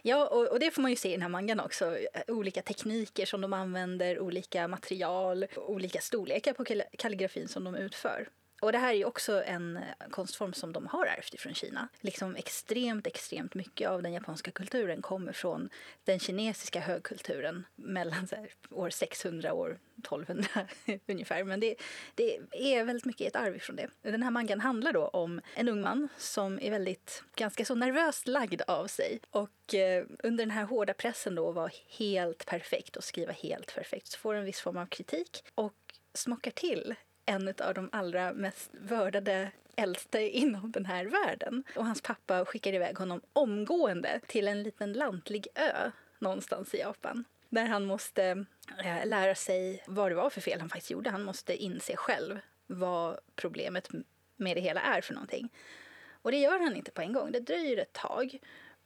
ja och, och det får man ju se i den här mangan också. Olika tekniker som de använder, olika material, olika storlekar på kall- kalligrafin som de utför. Och det här är ju också en eh, konstform som de har ärvt ifrån Kina. Liksom extremt, extremt mycket av den japanska kulturen kommer från den kinesiska högkulturen mellan så här, år 600 och år 1200 ungefär. Men det, det är väldigt mycket ett arv ifrån det. Den här mangan handlar då om en ung man som är väldigt, ganska så nervöst lagd av sig. Och eh, under den här hårda pressen då att vara helt perfekt och skriva helt perfekt så får en viss form av kritik och smockar till en av de allra mest vördade äldste inom den här världen. Och hans pappa skickar iväg honom omgående till en liten lantlig ö någonstans i Japan. Där han måste eh, lära sig vad det var för fel han faktiskt gjorde. Han måste inse själv vad problemet med det hela är för någonting. Och det gör han inte på en gång. Det dröjer ett tag.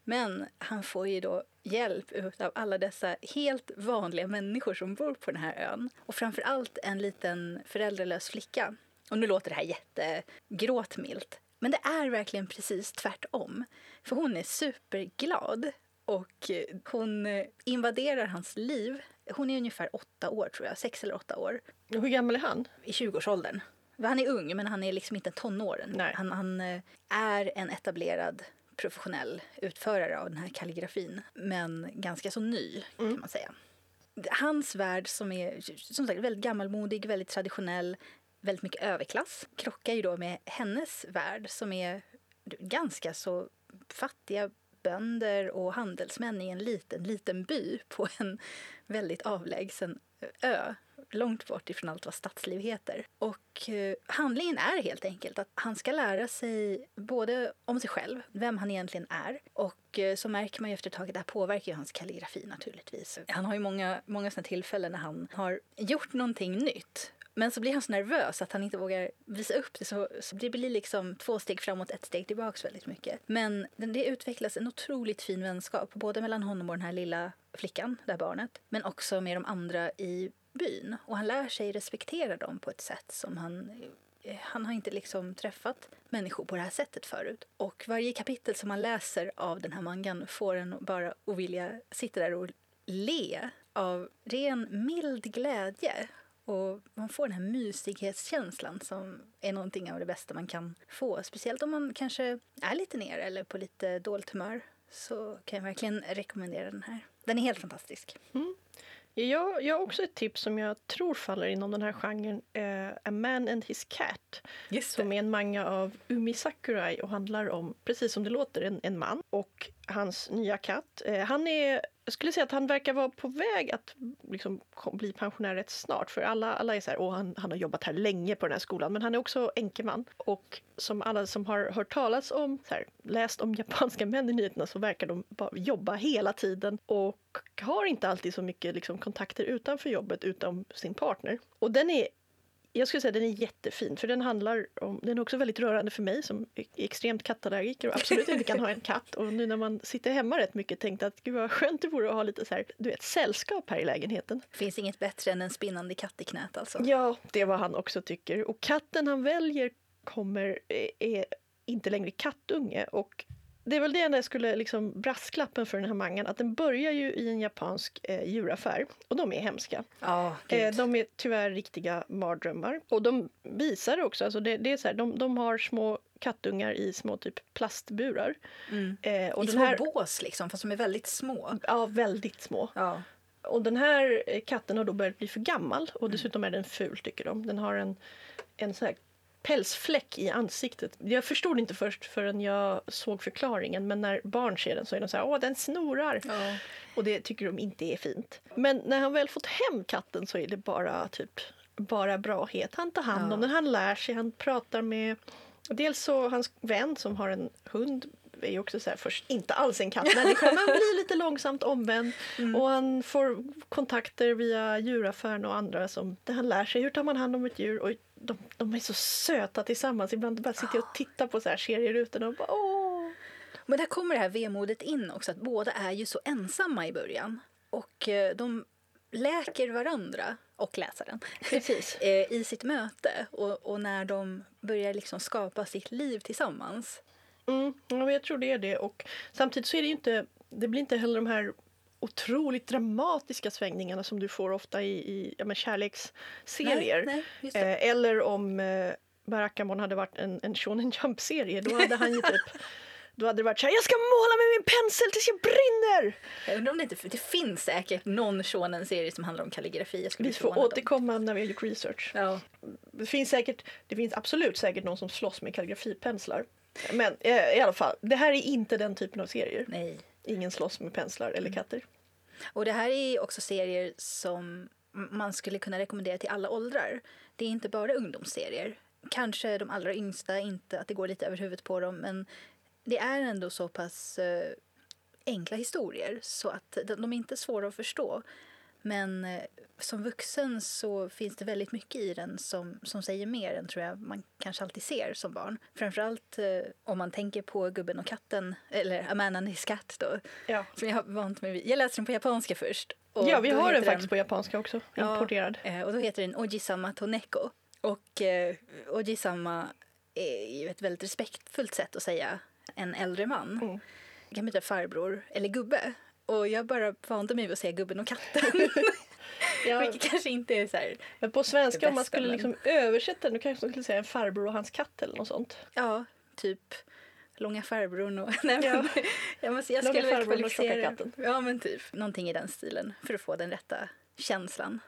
Men han får ju då hjälp av alla dessa helt vanliga människor som bor på den här ön. Och framför allt en liten föräldralös flicka. Och nu låter det här jättegråtmilt. Men det är verkligen precis tvärtom. För hon är superglad. Och hon invaderar hans liv. Hon är ungefär åtta år, tror jag. Sex eller åtta år. Hur gammal är han? I 20-årsåldern. Han är ung, men han är liksom inte tonåren. Nej. Han, han eh, är en etablerad professionell utförare av den här kalligrafin, men ganska så ny kan man säga. Hans värld som är som sagt väldigt gammalmodig, väldigt traditionell, väldigt mycket överklass krockar ju då med hennes värld som är ganska så fattiga bönder och handelsmän i en liten, liten by på en väldigt avlägsen ö Typ långt bort ifrån allt vad stadsliv heter. Och eh, handlingen är helt enkelt att han ska lära sig både om sig själv, vem han egentligen är och eh, så märker man ju efter ett tag att det här påverkar ju hans kalligrafi naturligtvis. Han har ju många, många sådana tillfällen när han har gjort någonting nytt men så blir han så nervös att han inte vågar visa upp det. Så, så det blir liksom två steg framåt, ett steg tillbaks väldigt mycket. Men det, det utvecklas en otroligt fin vänskap, både mellan honom och den här lilla flickan, det här barnet, men också med de andra i byn. Och han lär sig respektera dem på ett sätt som han eh, han har inte liksom träffat människor på det här sättet förut. Och varje kapitel som man läser av den här mangan får en bara att vilja sitta där och le av ren mild glädje. Och man får den här mysighetskänslan som är någonting av det bästa man kan få. Speciellt om man kanske är lite ner eller på lite dåligt humör så kan jag verkligen rekommendera den här. Den är helt fantastisk. Mm. Jag, jag har också ett tips som jag tror faller inom den här genren. Eh, A Man and His Cat. Som är en manga av Umi Sakurai och handlar om, precis som det låter, en, en man och hans nya katt. Eh, han är, jag skulle säga att han verkar vara på väg att liksom, bli pensionär rätt snart. För alla, alla är så här, åh han, han har jobbat här länge på den här skolan. Men han är också enkeman. Och som alla som har hört talas om, så här, läst om japanska män i nyheterna så verkar de bara jobba hela tiden. Och har inte alltid så mycket liksom, kontakter utanför jobbet, utom sin partner. Och den är jag skulle säga den är jättefin, för den handlar om, den är också väldigt rörande för mig som är extremt kattallergiker och absolut inte kan ha en katt. Och nu när man sitter hemma rätt mycket tänkte att gud vad skönt det vore att ha lite så här, du vet, sällskap här i lägenheten. finns inget bättre än en spinnande katt i knät alltså. Ja, det är vad han också tycker. Och katten han väljer kommer, är, är inte längre kattunge och det är väl det jag skulle liksom brasklappen för den här mangan, att den börjar ju i en japansk eh, djuraffär och de är hemska. Ja, Eh, de är tyvärr riktiga mardrömmar. Och de visar också. Alltså det, det är så här, de, de har små kattungar i små typ plastburar. Mm. Eh, och I den små här, bås liksom, fast de är väldigt små. ja, väldigt små. Ja. Och den här katten har då börjat bli för gammal och dessutom är den ful tycker de. Den har en, en så här pälsfläck i ansiktet. Jag förstod inte först förrän jag såg förklaringen men när barn ser den så är de så här åh den snorar. Ja. Och det tycker de inte är fint. Men när han väl fått hem katten så är det bara typ bara brahet. Han tar hand om Ja. den, han lär sig, han pratar med Dels så hans vän som har en hund är ju också så här först inte alls en kattmänniska men blir lite långsamt omvänd. Och han får kontakter via djuraffären och andra som där han lär sig hur tar man hand om ett djur. Och de, de är så söta tillsammans. Ibland bara sitter jag och tittar på så här serierutorna och bara åh. Men där kommer det här vemodet in också, att båda är ju så ensamma i början. Och eh, de läker varandra, och läsaren, Precis. eh, i sitt möte. Och, och när de börjar liksom skapa sitt liv tillsammans. Mm, ja, jag tror det är det. Och samtidigt så är det inte, det blir inte heller de här otroligt dramatiska svängningarna som du får ofta i, i ja, men kärleksserier. Nej, nej. Eh, eller om eh, Barakamon hade varit en, en Shonen Jump-serie, då hade han ju typ då hade det varit så här, jag ska måla med min pensel tills jag brinner! Jag undrar om det inte det finns säkert någon shonen-serie som handlar om skulle Vi får återkomma när vi har gjort research. Ja. Det finns, säkert, det finns absolut säkert någon som slåss med kalligrafipenslar. Men eh, i alla fall, det här är inte den typen av serier. Nej. Ingen slåss med penslar eller katter. Och det här är också serier som man skulle kunna rekommendera till alla åldrar. Det är inte bara ungdomsserier. Kanske de allra yngsta, inte att det går lite över huvudet på dem, men det är ändå så pass eh, enkla historier så att de, de är inte svåra att förstå. Men eh, som vuxen så finns det väldigt mycket i den som, som säger mer än tror jag man kanske alltid ser som barn. Framförallt eh, om man tänker på Gubben och katten, eller A man and his cat då. Ja. Som jag har vant mig vid. Jag läste den på japanska först. ja, vi har den faktiskt på japanska också. Ja. Importerad. Eh, och då heter den Ojisama Toneko. Och eh, Ojisama är ju ett väldigt respektfullt sätt att säga en äldre man. Mm. Det kan betyda farbror eller gubbe. Och jag bara vande mig vid att säga gubben och katten. Ja, Vilket kanske inte är så här, men på svenska det om man bästa, skulle men- liksom översätta den, då kanske man skulle säga en farbror och hans katt eller något sånt. ja, typ långa farbrorn och... Nej, Ja. men, jag, måste, jag Långa skulle väl farbrorn och tjocka katten. Ja, men typ någonting i den stilen för att få den rätta känslan.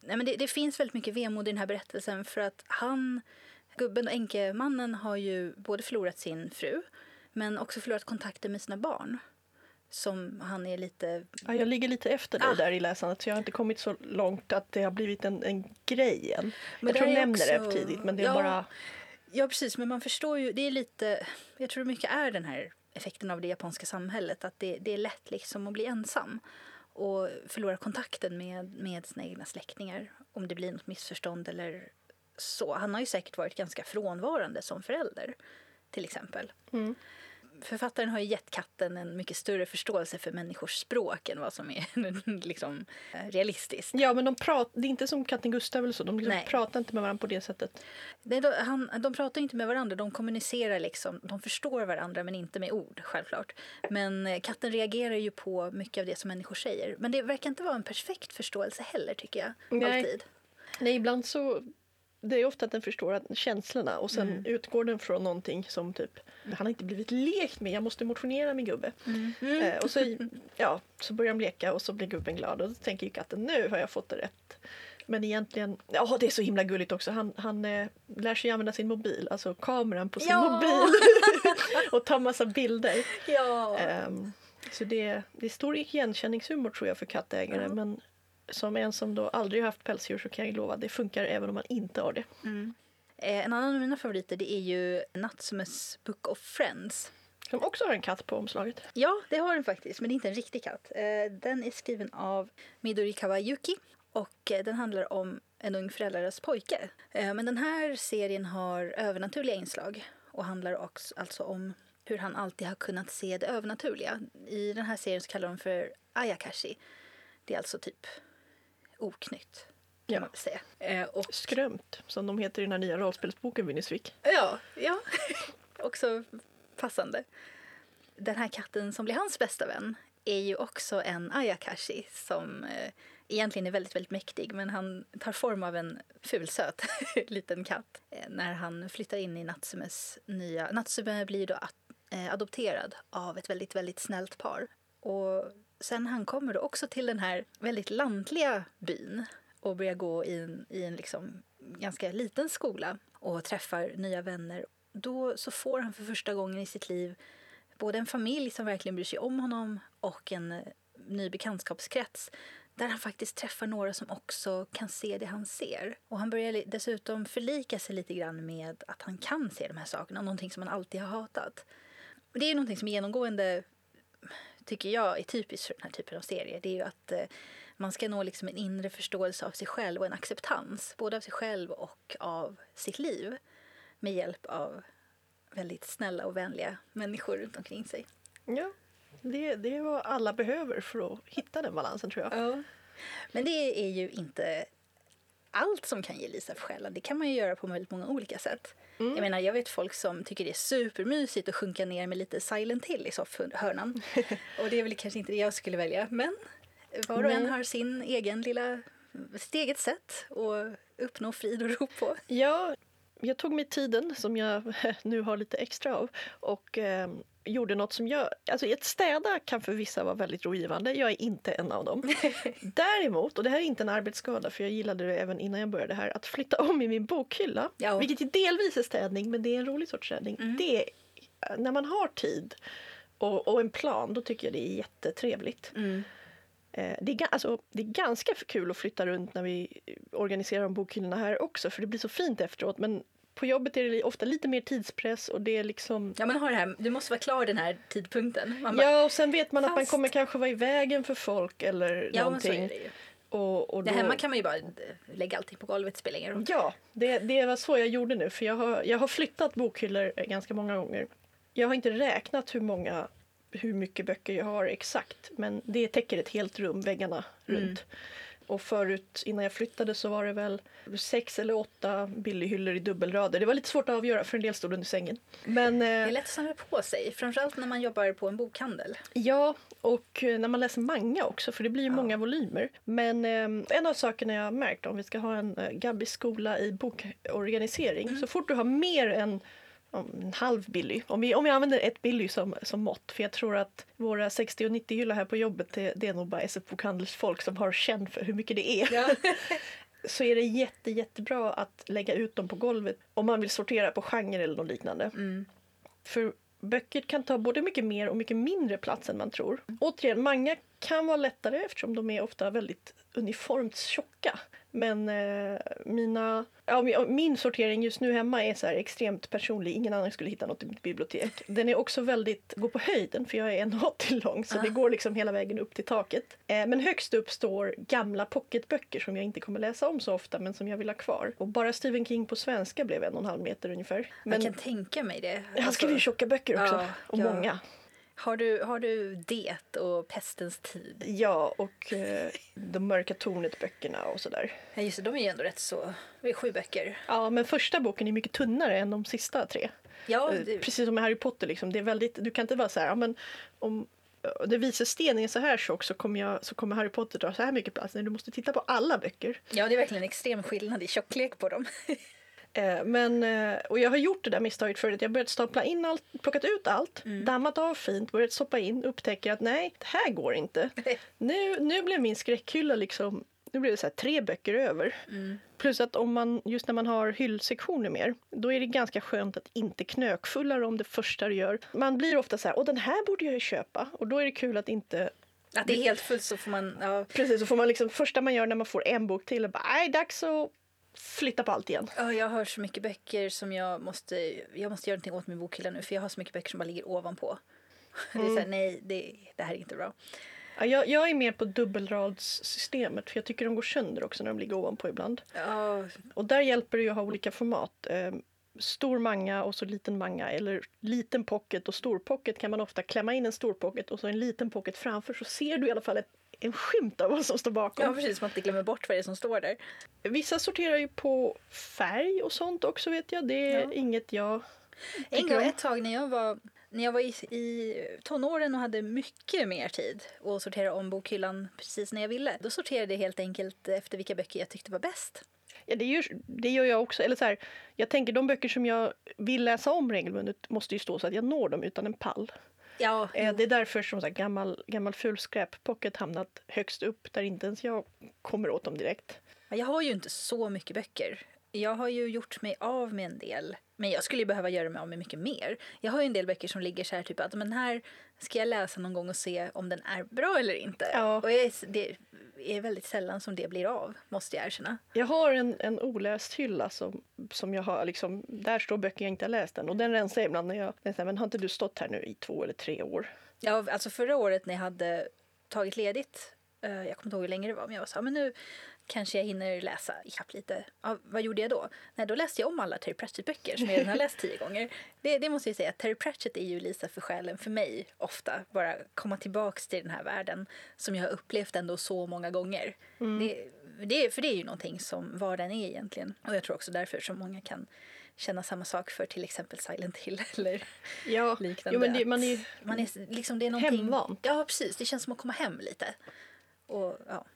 Nej, men det, det finns väldigt mycket vemod i den här berättelsen för att han, gubben och änkemannen har ju både förlorat sin fru men också förlorat kontakten med sina barn. Som han är lite... Ja, jag ligger lite efter dig Ah. där i läsandet så jag har inte kommit så långt att det har blivit en, en grej än. Men jag tror är nämner det också- för tidigt men det är Ja. bara... Ja, precis, men man förstår ju, det är lite... Jag tror mycket är den här effekten av det japanska samhället, att det, det är lätt liksom att bli ensam och förlora kontakten med, med sina egna släktingar om det blir något missförstånd eller så. Han har ju säkert varit ganska frånvarande som förälder, till exempel. Mm. Författaren har ju gett katten en mycket större förståelse för människors språk än vad som är liksom, eh, realistiskt. Ja, men de pratar, det är inte som katten Gustav eller så. De liksom Nej. pratar inte med varandra på det sättet. Är då, han, de pratar inte med varandra, de kommunicerar liksom. De förstår varandra men inte med ord, självklart. Men eh, katten reagerar ju på mycket av det som människor säger. Men det verkar inte vara en perfekt förståelse heller, tycker jag. Nej. Alltid. Nej, ibland så... Det är ofta att den förstår att känslorna och sen Mm. utgår den från någonting som typ Han har inte blivit lekt med, jag måste motionera min gubbe. Eh, och så, ja, så börjar de leka och så blir gubben glad och då tänker ju katten nu har jag fått det rätt. Men egentligen, ja det är så himla gulligt också. Han, han eh, lär sig använda sin mobil, alltså kameran på sin Ja! mobil. och tar massa bilder. Ja. Ehm, så det, det är stor igenkänningshumor tror jag för kattägare. Men som en som då aldrig har haft pälsdjur så kan jag lova det funkar även om man inte har det. Eh, En annan av mina favoriter det är ju Natsumes Book of Friends. Som också har en katt på omslaget. Ja, det har den faktiskt, men det är inte en riktig katt. Eh, Den är skriven av Midori Kawayuki och eh, den handlar om en ung föräldrarnas pojke. Men den här serien har övernaturliga inslag och handlar också alltså om hur han alltid har kunnat se det övernaturliga. I den här serien så kallar de för Ayakashi. Det är alltså typ oknytt, kan Ja. man säga. Eh, Och Skrömt, som de heter i den här nya rollspelsboken vi nyss fick. Ja, ja. också passande. Den här katten som blir hans bästa vän är ju också en Ayakashi som eh, egentligen är väldigt, väldigt mäktig men han tar form av en fulsöt liten katt eh, när han flyttar in i Natsumes nya... Natsume blir då at, eh, adopterad av ett väldigt, väldigt snällt par. Och sen han kommer då också till den här väldigt lantliga byn och börjar gå i en, i en liksom ganska liten skola och träffar nya vänner. Då så får han för första gången i sitt liv både en familj som verkligen bryr sig om honom och en eh, ny bekantskapskrets där han faktiskt träffar några som också kan se det han ser. Och han börjar dessutom förlika sig lite grann med att han kan se de här sakerna, någonting som han alltid har hatat. Och det är någonting som är genomgående tycker jag är typiskt för den här typen av serier. Det är ju att eh, man ska nå liksom en inre förståelse av sig själv och en acceptans både av sig själv och av sitt liv med hjälp av väldigt snälla och vänliga människor runt omkring sig. Ja, det, det är vad alla behöver för att hitta den balansen tror jag. Ja. Men det är ju inte allt som kan ge Lisa för själen. Det kan man ju göra på väldigt många olika sätt. Jag menar, jag vet folk som tycker det är supermysigt att sjunka ner med lite Silent Hill i soffhörnan. och det är väl kanske inte det jag skulle välja. Men var och en har sin egen lilla, sitt eget sätt att uppnå frid och ro på. Ja, jag tog mig tiden som jag nu har lite extra av och eh, gjorde något som jag... Alltså att städa kan för vissa vara väldigt rogivande. Jag är inte en av dem. Däremot, och det här är inte en arbetsskada för jag gillade det även innan jag började här, att flytta om i min bokhylla, Ja. vilket är delvis är städning men det är en rolig sorts städning. Mm. Det är, när man har tid och, och en plan, då tycker jag det är jättetrevligt. Eh, Det är, alltså, det är ganska kul att flytta runt när vi organiserar om bokhyllorna här också för det blir så fint efteråt. Men på jobbet är det ofta lite mer tidspress och det är liksom... Ja, men har det här, du måste vara klar den här tidpunkten. Bara, Ja, och sen vet man att man Fast- kommer kanske vara i vägen för folk eller ja men så någonting. är det ju. Och, och då, hemma kan man ju bara eh, lägga allting på golvet, spelar ingen roll. Ja, det, det var så jag gjorde nu för jag har, jag har flyttat bokhyllor eh, ganska många gånger. Jag har inte räknat hur många hur mycket böcker jag har exakt men det täcker ett helt rum, väggarna runt. Och förut, innan jag flyttade, så var det väl sex eller åtta billighyllor i dubbelrader. Det var lite svårt att avgöra för en del stod under sängen. Men Det eh, är lätt att samla på sig, framförallt när man jobbar på en bokhandel. ja, och eh, när man läser manga också, för det blir ju Ja. många volymer. Men eh, en av sakerna jag har märkt om vi ska ha en eh, Gabbis skola i bokorganisering, så fort du har mer än en halv billy, om vi, om vi använder ett billy som, som mått, för jag tror att våra 60 och 90 hyllor här på jobbet, det, det är nog bara SF-bokhandelsfolk som har känn för hur mycket det är. så är det jätte, jättebra att lägga ut dem på golvet om man vill sortera på genre eller något liknande. Mm. För böcker kan ta både mycket mer och mycket mindre plats än man tror. Återigen, manga kan vara lättare eftersom de är ofta väldigt uniformt tjocka. Men eh, mina, ja, min- sortering just nu hemma är så extremt personlig. Ingen annan skulle hitta något i mitt bibliotek. Den är också väldigt, går på höjden för jag är 1,80 lång så Ah. det går liksom hela vägen upp till taket. Eh, men högst upp står gamla pocketböcker som jag inte kommer läsa om så ofta men som jag vill ha kvar. Och bara Stephen King på svenska blev en och en halv meter ungefär. Men Jag kan tänka mig det. han skriver ju Alltså, tjocka böcker också. Ja, och ja. många. Har, du, har du Det och Pestens tid? Ja, och eh, De mörka tornet-böckerna och sådär. Ja, just det, de är ju ändå rätt så... Det är sju böcker. Ja, men första boken är mycket tunnare än de sista tre. Ja, Eh, det, Precis som med Harry Potter. Liksom. Det är väldigt, du kan inte så här, ja, men om eh, det visar stenen är så här tjock så kommer, jag, så kommer Harry Potter ta så här mycket plats. Nej, du måste titta på alla böcker. ja, det är verkligen en extrem skillnad i tjocklek på dem. Eh, men, eh, och jag har gjort det där misstaget förut. Jag börjat stapla in allt, plockat ut allt, Mm. dammat av fint, börjat stoppa in, upptäcker att nej, det här går inte. nu, nu blev min skräckhylla liksom, nu blev det så tre böcker över. Mm. Plus att om man, just när man har hyllsektioner mer, då är det ganska skönt att inte knökfulla dem det första du gör. Man blir ofta så här, och den här borde jag ju köpa. Och då är det kul att inte Att det är helt fullt så får man... Ja, Precis, så får man liksom, första man gör när man får en bok till är bara, nej, dags att flytta på allt igen. Ja, jag har så mycket böcker som jag måste... Jag måste göra någonting åt min bokhylla nu för jag har så mycket böcker som bara ligger ovanpå. Det är så här, nej, det, det här är inte bra. Ja, jag, jag är mer på dubbelradssystemet för jag tycker de går sönder också när de ligger ovanpå ibland. Ja, Och där hjälper det ju att ha olika format. Eh, stor manga och så liten manga eller liten pocket och stor pocket kan man ofta klämma in en stor pocket och så en liten pocket framför så ser du i alla fall ett, en skymt av vad som står bakom. ja, precis. Man inte glömmer bort vad det är som står där. Vissa sorterar ju på färg och sånt också vet jag. Det är Ja. inget jag En gång, ett tag när jag var, när jag var i, i tonåren och hade mycket mer tid och sortera om bokhyllan precis när jag ville. Då sorterade jag helt enkelt efter vilka böcker jag tyckte var bäst. Ja, det, gör, det gör jag också. Eller så här, jag tänker de böcker som jag vill läsa om regelbundet måste ju stå så att jag når dem utan en pall. Ja, Eh, Det är därför som så här, gammal, gammal fulskräp pocket hamnat högst upp där inte ens jag kommer åt dem direkt. Jag har ju inte så mycket böcker. Jag har ju gjort mig av med en del. Men jag skulle behöva göra mig av med mycket mer. Jag har ju en del böcker som ligger så här typ att men här ska jag läsa någon gång och se om den är bra eller inte. Ja. Och jag det är väldigt sällan som det blir av, måste jag erkänna. Jag har en, en oläst hylla som, som jag har liksom, där står böcker jag inte har läst än och den rensar jag ibland när jag, men har inte du stått här nu i två eller tre år? Ja, alltså förra året när jag hade tagit ledigt, eh, jag kommer inte ihåg hur länge det var, men jag var så här, men nu kanske jag hinner läsa ikapp lite. Ja, vad gjorde jag då? Nej, då läste jag om alla Terry Pratchett-böcker som jag redan har läst tio gånger. Det, det måste jag säga, Terry Pratchett är ju Lisa för själen för mig ofta. Bara komma tillbaks till den här världen som jag har upplevt ändå så många gånger. Det, det, är- för det är ju någonting som vad den är egentligen. Och jag tror också därför som många kan känna samma sak för till exempel Silent Hill eller Ja, liknande. jo, men det, man är ju, man är liksom, det är någonting, Hemvant. Ja, precis. Det känns som att komma hem lite. Och, ja.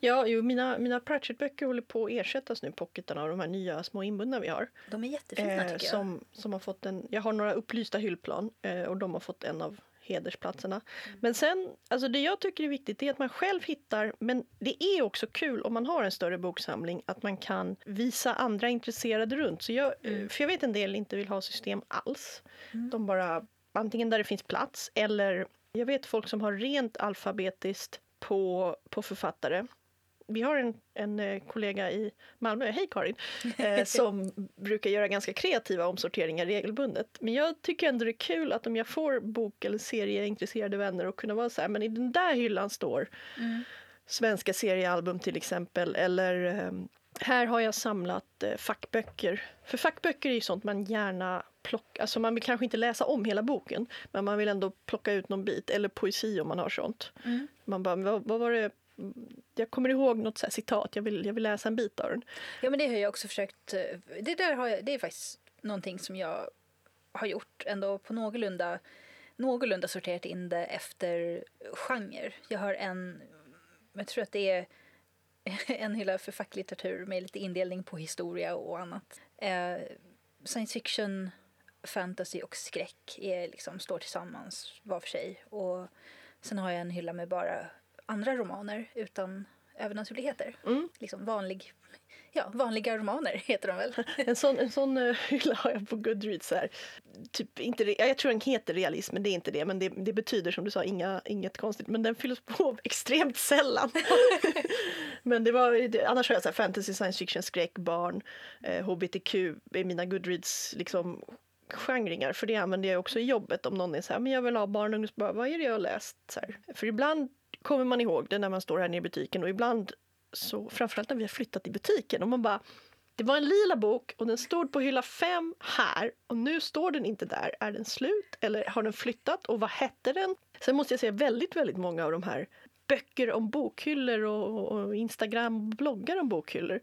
Ja, jo, mina, mina Pratchett-böcker håller på att ersättas nu, pocketarna av de här nya små inbundna vi har. De är jättefina Eh, tycker jag. som, som har fått en, jag har några upplysta hyllplan eh, och de har fått en av hedersplatserna. Mm. Men sen, alltså det jag tycker är viktigt är att man själv hittar, men det är också kul om man har en större boksamling att man kan visa andra intresserade runt. Så jag, eh, Mm. För jag vet en del inte vill ha system alls. Mm. De bara, antingen där det finns plats eller jag vet folk som har rent alfabetiskt på, på författare. Vi har en, en eh, kollega i Malmö, hej Karin, eh, som brukar göra ganska kreativa omsorteringar regelbundet. Men jag tycker ändå det är kul att om jag får bok eller serieintresserade vänner och kunna vara så här, men i den där hyllan står Mm. svenska seriealbum till exempel eller eh, här har jag samlat eh, fackböcker. För fackböcker är ju sånt man gärna plockar, alltså man vill kanske inte läsa om hela boken men man vill ändå plocka ut någon bit eller poesi om man har sånt. Mm. Man bara, vad, vad var det? Jag kommer ihåg något så här citat, jag vill, jag vill läsa en bit av den. Ja, men det har jag också försökt. Eh, det där har jag, det är faktiskt någonting som jag har gjort ändå på någorlunda, någorlunda sorterat in det efter genre. Jag har en, jag tror att det är en hylla för facklitteratur med lite indelning på historia och annat. Eh, science fiction, fantasy och skräck är liksom, står tillsammans var för sig. Och sen har jag en hylla med bara andra romaner utan övernaturligheter. Mm. Liksom vanlig, ja, vanliga romaner heter de väl? En sån, en sån eh, hylla har jag på Goodreads. Här. Typ, inte, jag tror den heter realism, men det är inte det. Men det, det betyder som du sa inga, inget konstigt. Men den fylls på extremt sällan. Men det var, det, annars har jag så här fantasy, science fiction, skräck, barn, eh, hbtq är mina Goodreads liksom genringar, för det använder jag också i jobbet om någon är så här, men jag vill ha barn och ungdomsböcker, vad är det jag har läst? Så här. För ibland kommer man ihåg det när man står här nere i butiken och ibland så, framförallt när vi har flyttat i butiken och man bara det var en lila bok och den stod på hylla fem här och nu står den inte där. Är den slut eller har den flyttat och vad hette den? Sen måste jag säga väldigt, väldigt många av de här böcker om bokhyllor och, och Instagram bloggar om bokhyllor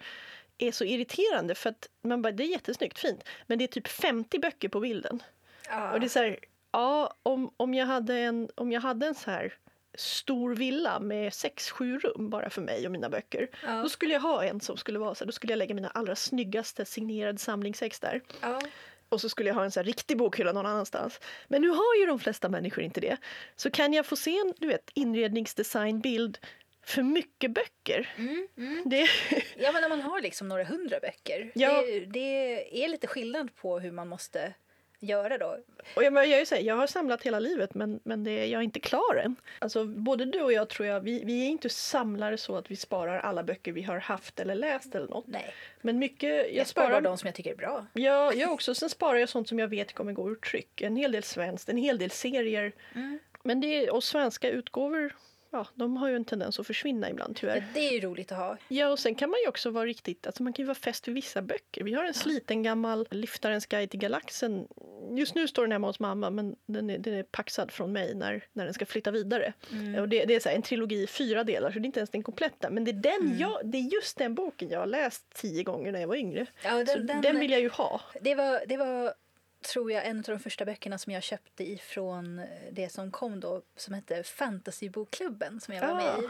är så irriterande för att man bara, det är jättesnyggt, fint, men det är typ 50 böcker på bilden. Ja. Och det är så här, ja, om, om, jag hade en, om jag hade en så här stor villa med sex, sju rum bara för mig och mina böcker. Ja. Då skulle jag ha en som skulle vara så här, då skulle jag lägga mina allra snyggaste signerade samlingsex där. Ja. Och så skulle jag ha en så här riktig bokhylla någon annanstans. Men nu har ju de flesta människor inte det. Så kan jag få se en du vet, inredningsdesignbild för mycket böcker. Mm, mm. Det, Ja, men när man har liksom några hundra böcker. Ja. Det, det är lite skillnad på hur man måste göra då. och jag, jag, här, jag har samlat hela livet men, men det, jag är inte klar än. Alltså, både du och jag tror jag, vi, vi är inte samlare så att vi sparar alla böcker vi har haft eller läst eller något. Nej, Men mycket, jag, jag sparar bara de som jag tycker är bra. Ja, jag också. Sen sparar jag sånt som jag vet kommer gå ur tryck. En hel del svenskt, en hel del serier. Mm. Men det och svenska utgåvor, ja, de har ju en tendens att försvinna ibland Ja, tyvärr. det är ju roligt att ha. Ja, och sen kan man ju också vara riktigt, alltså man kan ju vara fäst vid vissa böcker. Vi har en sliten gammal Lyftarens guide till galaxen. Just nu står den hemma hos mamma, men den är, den är paxad från mig när, när den ska flytta vidare. Mm. Och det, det är så en trilogi i fyra delar, så det är inte ens den kompletta. Men det är, den Mm. jag, det är just den boken jag har läst tio gånger när jag var yngre. Ja, så den, den, den vill jag ju ha. det, var, det var, tror jag, en av de första böckerna som jag köpte ifrån det som kom då, som hette Fantasybokklubben, som jag var med i.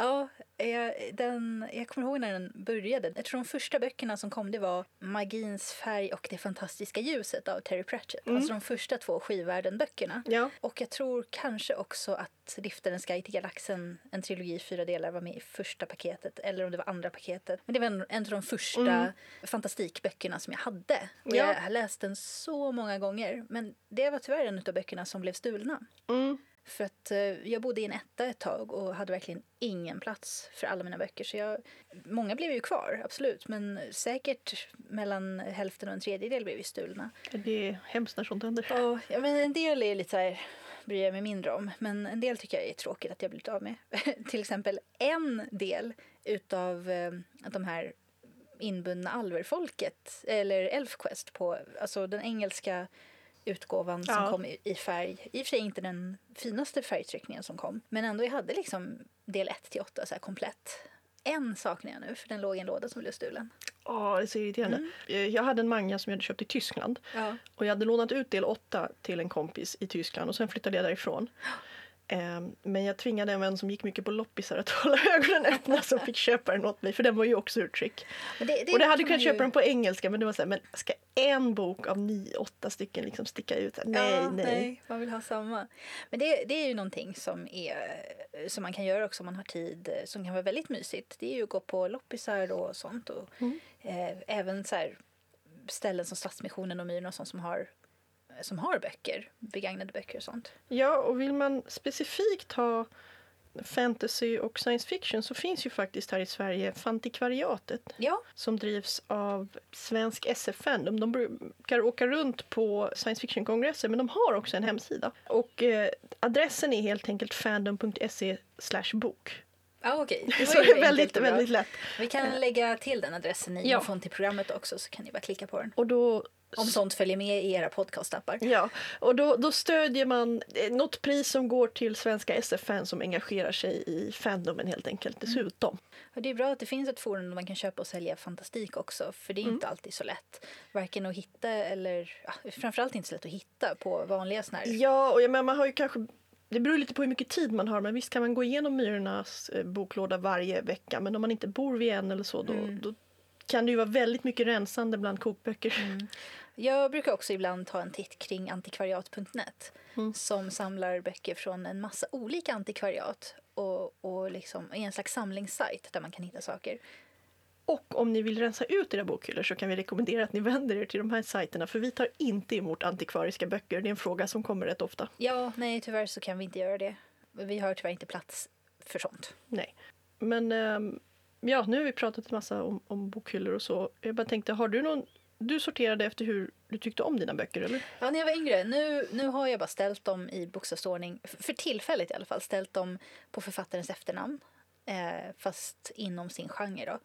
Ja, jag, den, jag kommer ihåg när den började. Jag tror de första böckerna som kom det var Magins färg och det fantastiska ljuset av Terry Pratchett. Mm. Alltså de första två skivvärlden-böckerna. Ja. Och jag tror kanske också att Liftarens guide till galaxen, en trilogi i fyra delar, var med i första paketet. Eller om det var andra paketet. Men det var en, en av de första Mm. fantastikböckerna som jag hade. Och Ja. Jag har läst den så många gånger. Men det var tyvärr en av böckerna som blev stulna. Mm. För att eh, jag bodde i en etta ett tag och hade verkligen ingen plats för alla mina böcker. Så jag, många blev ju kvar, absolut. Men säkert mellan hälften och en tredjedel blev ju stulna. Det är hemskt när sånt händer. Och, ja, men en del är lite så här, bryr jag mig mindre om. Men en del tycker jag är tråkigt att jag blivit av med. Till exempel en del utav eh, de här inbundna alverfolket, eller Elfquest, på alltså den engelska utgåvan som Ja. kom i, i färg. I och för sig inte den finaste färgtryckningen som kom, men ändå jag hade liksom del 1 till 8 så här komplett. En saknar jag nu, för den låg i en låda som blev stulen. Åh, det är så irriterande. Eh, Jag hade en manga som jag hade köpt i Tyskland Ja. och jag hade lånat ut del 8 till en kompis i Tyskland och sen flyttade jag därifrån. Ehm, Men jag tvingade en vän som gick mycket på loppisar att hålla ögonen öppna som fick köpa den åt mig för den var ju också ur tryck. Men det, det Och det hade kunnat man köpa ju- den på engelska men det var så här, men ska en bok av nio, åtta stycken liksom sticka ut? Så Nej, ja, nej. Man vill ha samma. Men det, det är ju någonting som, är, som man kan göra också om man har tid, som kan vara väldigt mysigt. Det är ju att gå på loppisar och sånt. Och, Mm. eh, även så här, ställen som Stadsmissionen och Myren och sånt som har, som har böcker, begagnade böcker och sånt. Ja, och vill man specifikt ha fantasy och science fiction så finns ju faktiskt här i Sverige Fantikvariatet Ja, som drivs av Svensk SF-fandom. De brukar åka runt på science fiction-kongresser men de har också en hemsida. Och eh, adressen är helt enkelt fandom.se bok. Ja okej. Det Så det är väldigt, väldigt lätt. Vi kan lägga till den adressen i Ja. till programmet också så kan ni bara klicka på den. Och då Om sånt följer med i era podcastappar. Ja, och då, då stödjer man eh, något pris som går till svenska SF-fans som engagerar sig i fandomen helt enkelt dessutom. Och det är bra att det finns ett forum där man kan köpa och sälja fantastik också. För det är inte alltid så lätt. Varken att hitta eller ja, framförallt inte så lätt att hitta på vanliga såna här. Ja, och jag menar, man har ju kanske det beror lite på hur mycket tid man har, men visst kan man gå igenom Myrornas eh, boklåda varje vecka. Men om man inte bor vid en eller så, då, Mm. då kan det ju vara väldigt mycket rensande bland kokböcker. Jag brukar också ibland ta en titt kring antikvariat.net Mm. som samlar böcker från en massa olika antikvariat och, och liksom är en slags samlingssajt där man kan hitta saker. Och om ni vill rensa ut era bokhyllor så kan vi rekommendera att ni vänder er till de här sajterna, för vi tar inte emot antikvariska böcker. Det är en fråga som kommer rätt ofta. Ja, nej tyvärr så kan vi inte göra det. Vi har tyvärr inte plats för sånt. Nej. Men ehm, ja, nu har vi pratat en massa om, om bokhyllor och så. Jag bara tänkte, har du någon... Du sorterade efter hur du tyckte om dina böcker, eller? Ja, när jag var yngre. Nu, nu har jag bara ställt dem i bokstavsordning, för tillfället i alla fall, ställt dem på författarens efternamn. Eh, fast inom sin genre då.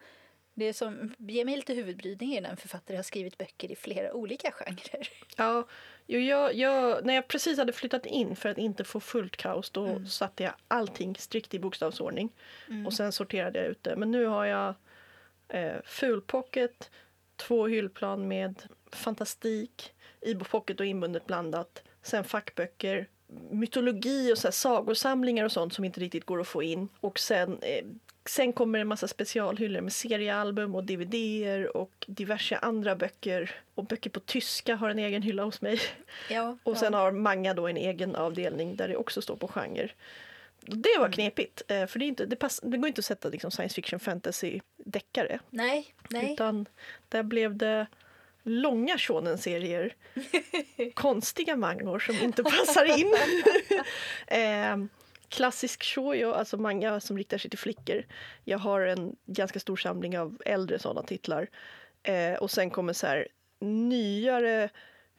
Det som ger mig lite huvudbry är när en författare har skrivit böcker i flera olika genrer. Ja, jo, jag, jag, när jag precis hade flyttat in för att inte få fullt kaos då Mm. satte jag allting strikt i bokstavsordning och sen sorterade jag ut det. Men nu har jag eh, fulpocket, två hyllplan med fantastik, e-pocket och inbundet blandat. Sen fackböcker, mytologi och så här sagosamlingar och sånt som inte riktigt går att få in. Och sen, eh, sen kommer en massa specialhyllor med seriealbum och dvd-er och diverse andra böcker. Och böcker på tyska har en egen hylla hos mig. Ja, Och sen ja. har manga då en egen avdelning där det också står på genre. Det var Mm. knepigt, eh, för det, är inte, det, pass, det går inte att sätta liksom science fiction, fantasy, deckare. Nej, nej. Utan där blev det långa shonen-serier. konstiga mangor som inte passar in. eh, klassisk shoujo, alltså manga som riktar sig till flickor. Jag har en ganska stor samling av äldre sådana titlar. Eh, och sen kommer så här nyare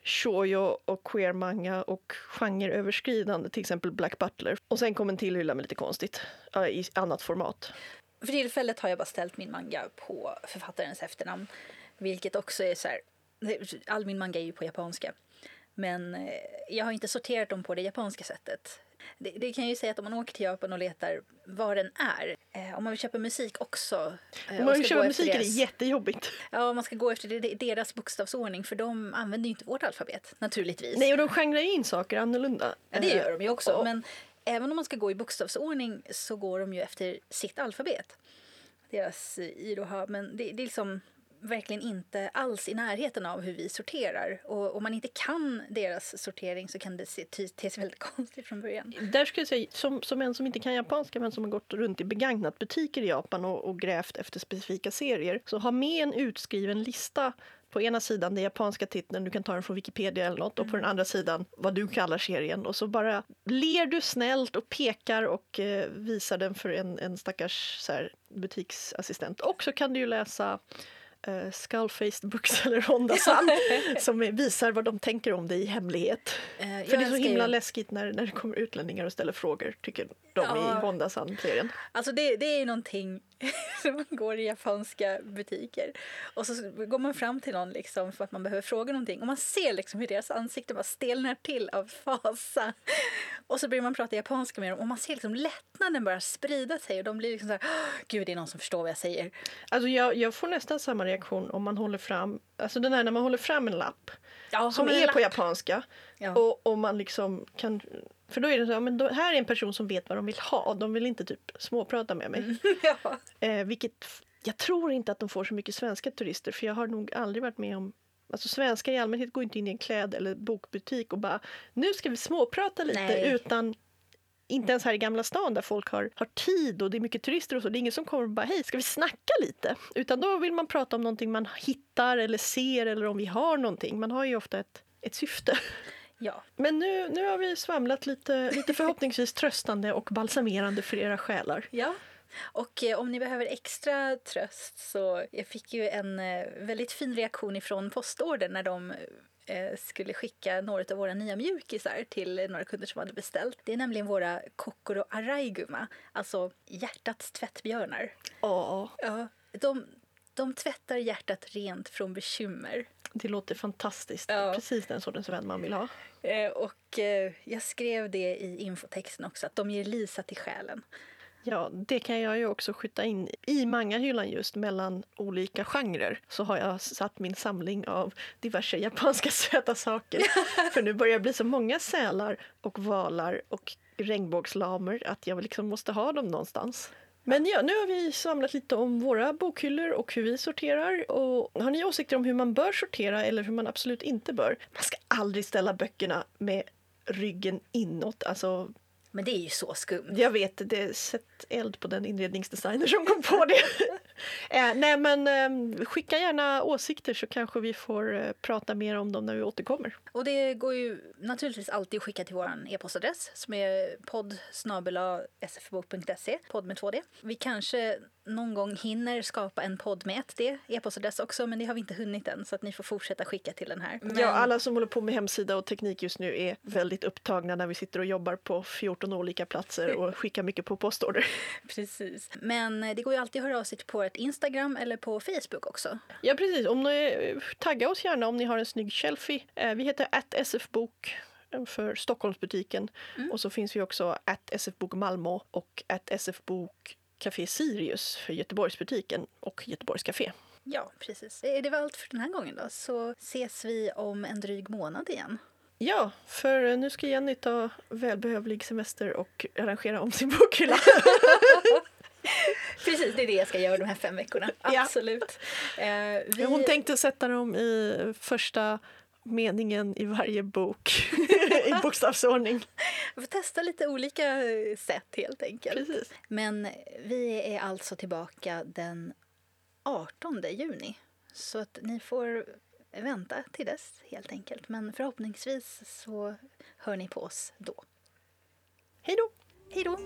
shoujo och queer-manga och genreöverskridande, till exempel Black Butler. Och sen kommer en till hylla med lite konstigt, i annat format. För tillfället har jag bara ställt min manga på författarens efternamn. Vilket också är så här... All min manga är ju på japanska. Men eh, jag har inte sorterat dem på det japanska sättet. Det, det kan jag ju säga att om man åker till Japan och letar var den är. Eh, om man vill köpa musik också. eh, Om man vill köpa musik är det deras- jättejobbigt. Ja, man ska gå efter det- deras bokstavsordning för de använder ju inte vårt alfabet naturligtvis. Nej, och de genrar ju in saker annorlunda. Ja, det gör de ju också. och- Men även om man ska gå i bokstavsordning så går de ju efter sitt alfabet. Deras eh, iroha. Men det, det är liksom verkligen inte alls i närheten av hur vi sorterar. Och om man inte kan deras sortering så kan det se, te, te sig väldigt konstigt från början. Där skulle jag säga, som, som en som inte kan japanska men som har gått runt i begagnat butiker i Japan och, och grävt efter specifika serier, så ha med en utskriven lista på ena sidan den japanska titeln, du kan ta den från Wikipedia eller något, och på den andra sidan vad du kallar serien. Och så bara ler du snällt och pekar och eh, visar den för en, en stackars så här, butiksassistent. Och så kan du ju läsa eh, Skullfaced Books eller Honda-san som visar vad de tänker om dig i hemlighet. Eh, För det är så himla ju- läskigt när, när det kommer utlänningar och ställer frågor, tycker de Ja. i Honda-san-serien. Alltså det, det är ju någonting som man går i japanska butiker och så går man fram till någon liksom för att man behöver fråga någonting och man ser liksom hur deras ansikte bara stelnar till av fasa. Och så börjar man prata japanska med dem och man ser liksom lättnaden bara sprida sig och de blir liksom så här, "Åh, gud det är någon som förstår vad jag säger. Alltså jag, jag får nästan samma reaktion om man håller fram, alltså den här när man håller fram en lapp Ja, som är på lapp? japanska Ja. och, och man liksom kan, för då är det så, ja, men då, här är en person som vet vad de vill ha, de vill inte typ småprata med mig. ja. Eh, vilket, jag tror inte att de får så mycket svenska turister för jag har nog aldrig varit med om Alltså svenskar i allmänhet går inte in i en kläd eller bokbutik och bara nu ska vi småprata lite Nej. utan inte ens här i Gamla stan där folk har, har tid och det är mycket turister och så. Det är ingen som kommer och bara hej, ska vi snacka lite? Utan då vill man prata om någonting man hittar eller ser eller om vi har någonting. Man har ju ofta ett, ett syfte. ja. Men nu, nu har vi svamlat lite, lite förhoppningsvis tröstande och balsamerande för era själar. Ja. Och eh, om ni behöver extra tröst så jag fick ju en eh, väldigt fin reaktion ifrån postordern när de eh, skulle skicka några av våra nya mjukisar till några kunder som hade beställt. Det är nämligen våra Kokoro Araiguma, alltså hjärtats tvättbjörnar. Ja, Ja, de, de tvättar hjärtat rent från bekymmer. Det låter fantastiskt. Ja. Precis den sortens vän man vill ha. Eh, och eh, jag skrev det i infotexten också, att de ger Lisa till själen. Ja, det kan jag ju också skjuta in. I mangahyllan just mellan olika genrer så har jag satt min samling av diverse japanska söta saker. För nu börjar det bli så många sälar och valar och regnbågslamer att jag liksom måste ha dem någonstans. Men ja, nu har vi samlat lite om våra bokhyllor och hur vi sorterar. Och har ni åsikter om hur man bör sortera eller hur man absolut inte bör? Man ska aldrig ställa böckerna med ryggen inåt. Alltså, men det är ju så skumt. jag vet, det sätt eld på den inredningsdesigner som kom på det. Eh, nej men eh, skicka gärna åsikter så kanske vi får eh, prata mer om dem när vi återkommer. Och det går ju naturligtvis alltid att skicka till vår e-postadress som är podd sfbok.se, podd med 2D. Vi kanske någon gång hinner skapa en podd med ett D, e-postadress också, men det har vi inte hunnit än så att ni får fortsätta skicka till den här. Men, Ja, alla som håller på med hemsida och teknik just nu är väldigt upptagna när vi sitter och jobbar på 14 olika platser och skickar mycket på postorder. Precis. Men eh, det går ju alltid att höra av sig på ett Instagram eller på Facebook också. Ja, precis. Om ni, tagga oss gärna om ni har en snygg selfie. Eh, Vi heter sfbok för Stockholmsbutiken. Och så finns vi också sfbok Malmö och sfbok Café Sirius för Göteborgsbutiken och Göteborgs Café. Ja, precis. Eh, Det var allt för den här gången då, så ses vi om en dryg månad igen. Ja, för nu ska Jenny ta välbehövlig semester och arrangera om sin bokhylla. Precis, det är det jag ska göra de här fem veckorna. Ja. Absolut. Eh, vi... Hon tänkte sätta dem i första meningen i varje bok i bokstavsordning. Vi får testa lite olika eh, sätt helt enkelt. Precis. Men vi är alltså tillbaka den 18 juni. Så att ni får vänta till dess helt enkelt. Men förhoppningsvis så hör ni på oss då. Hej då! Hej då!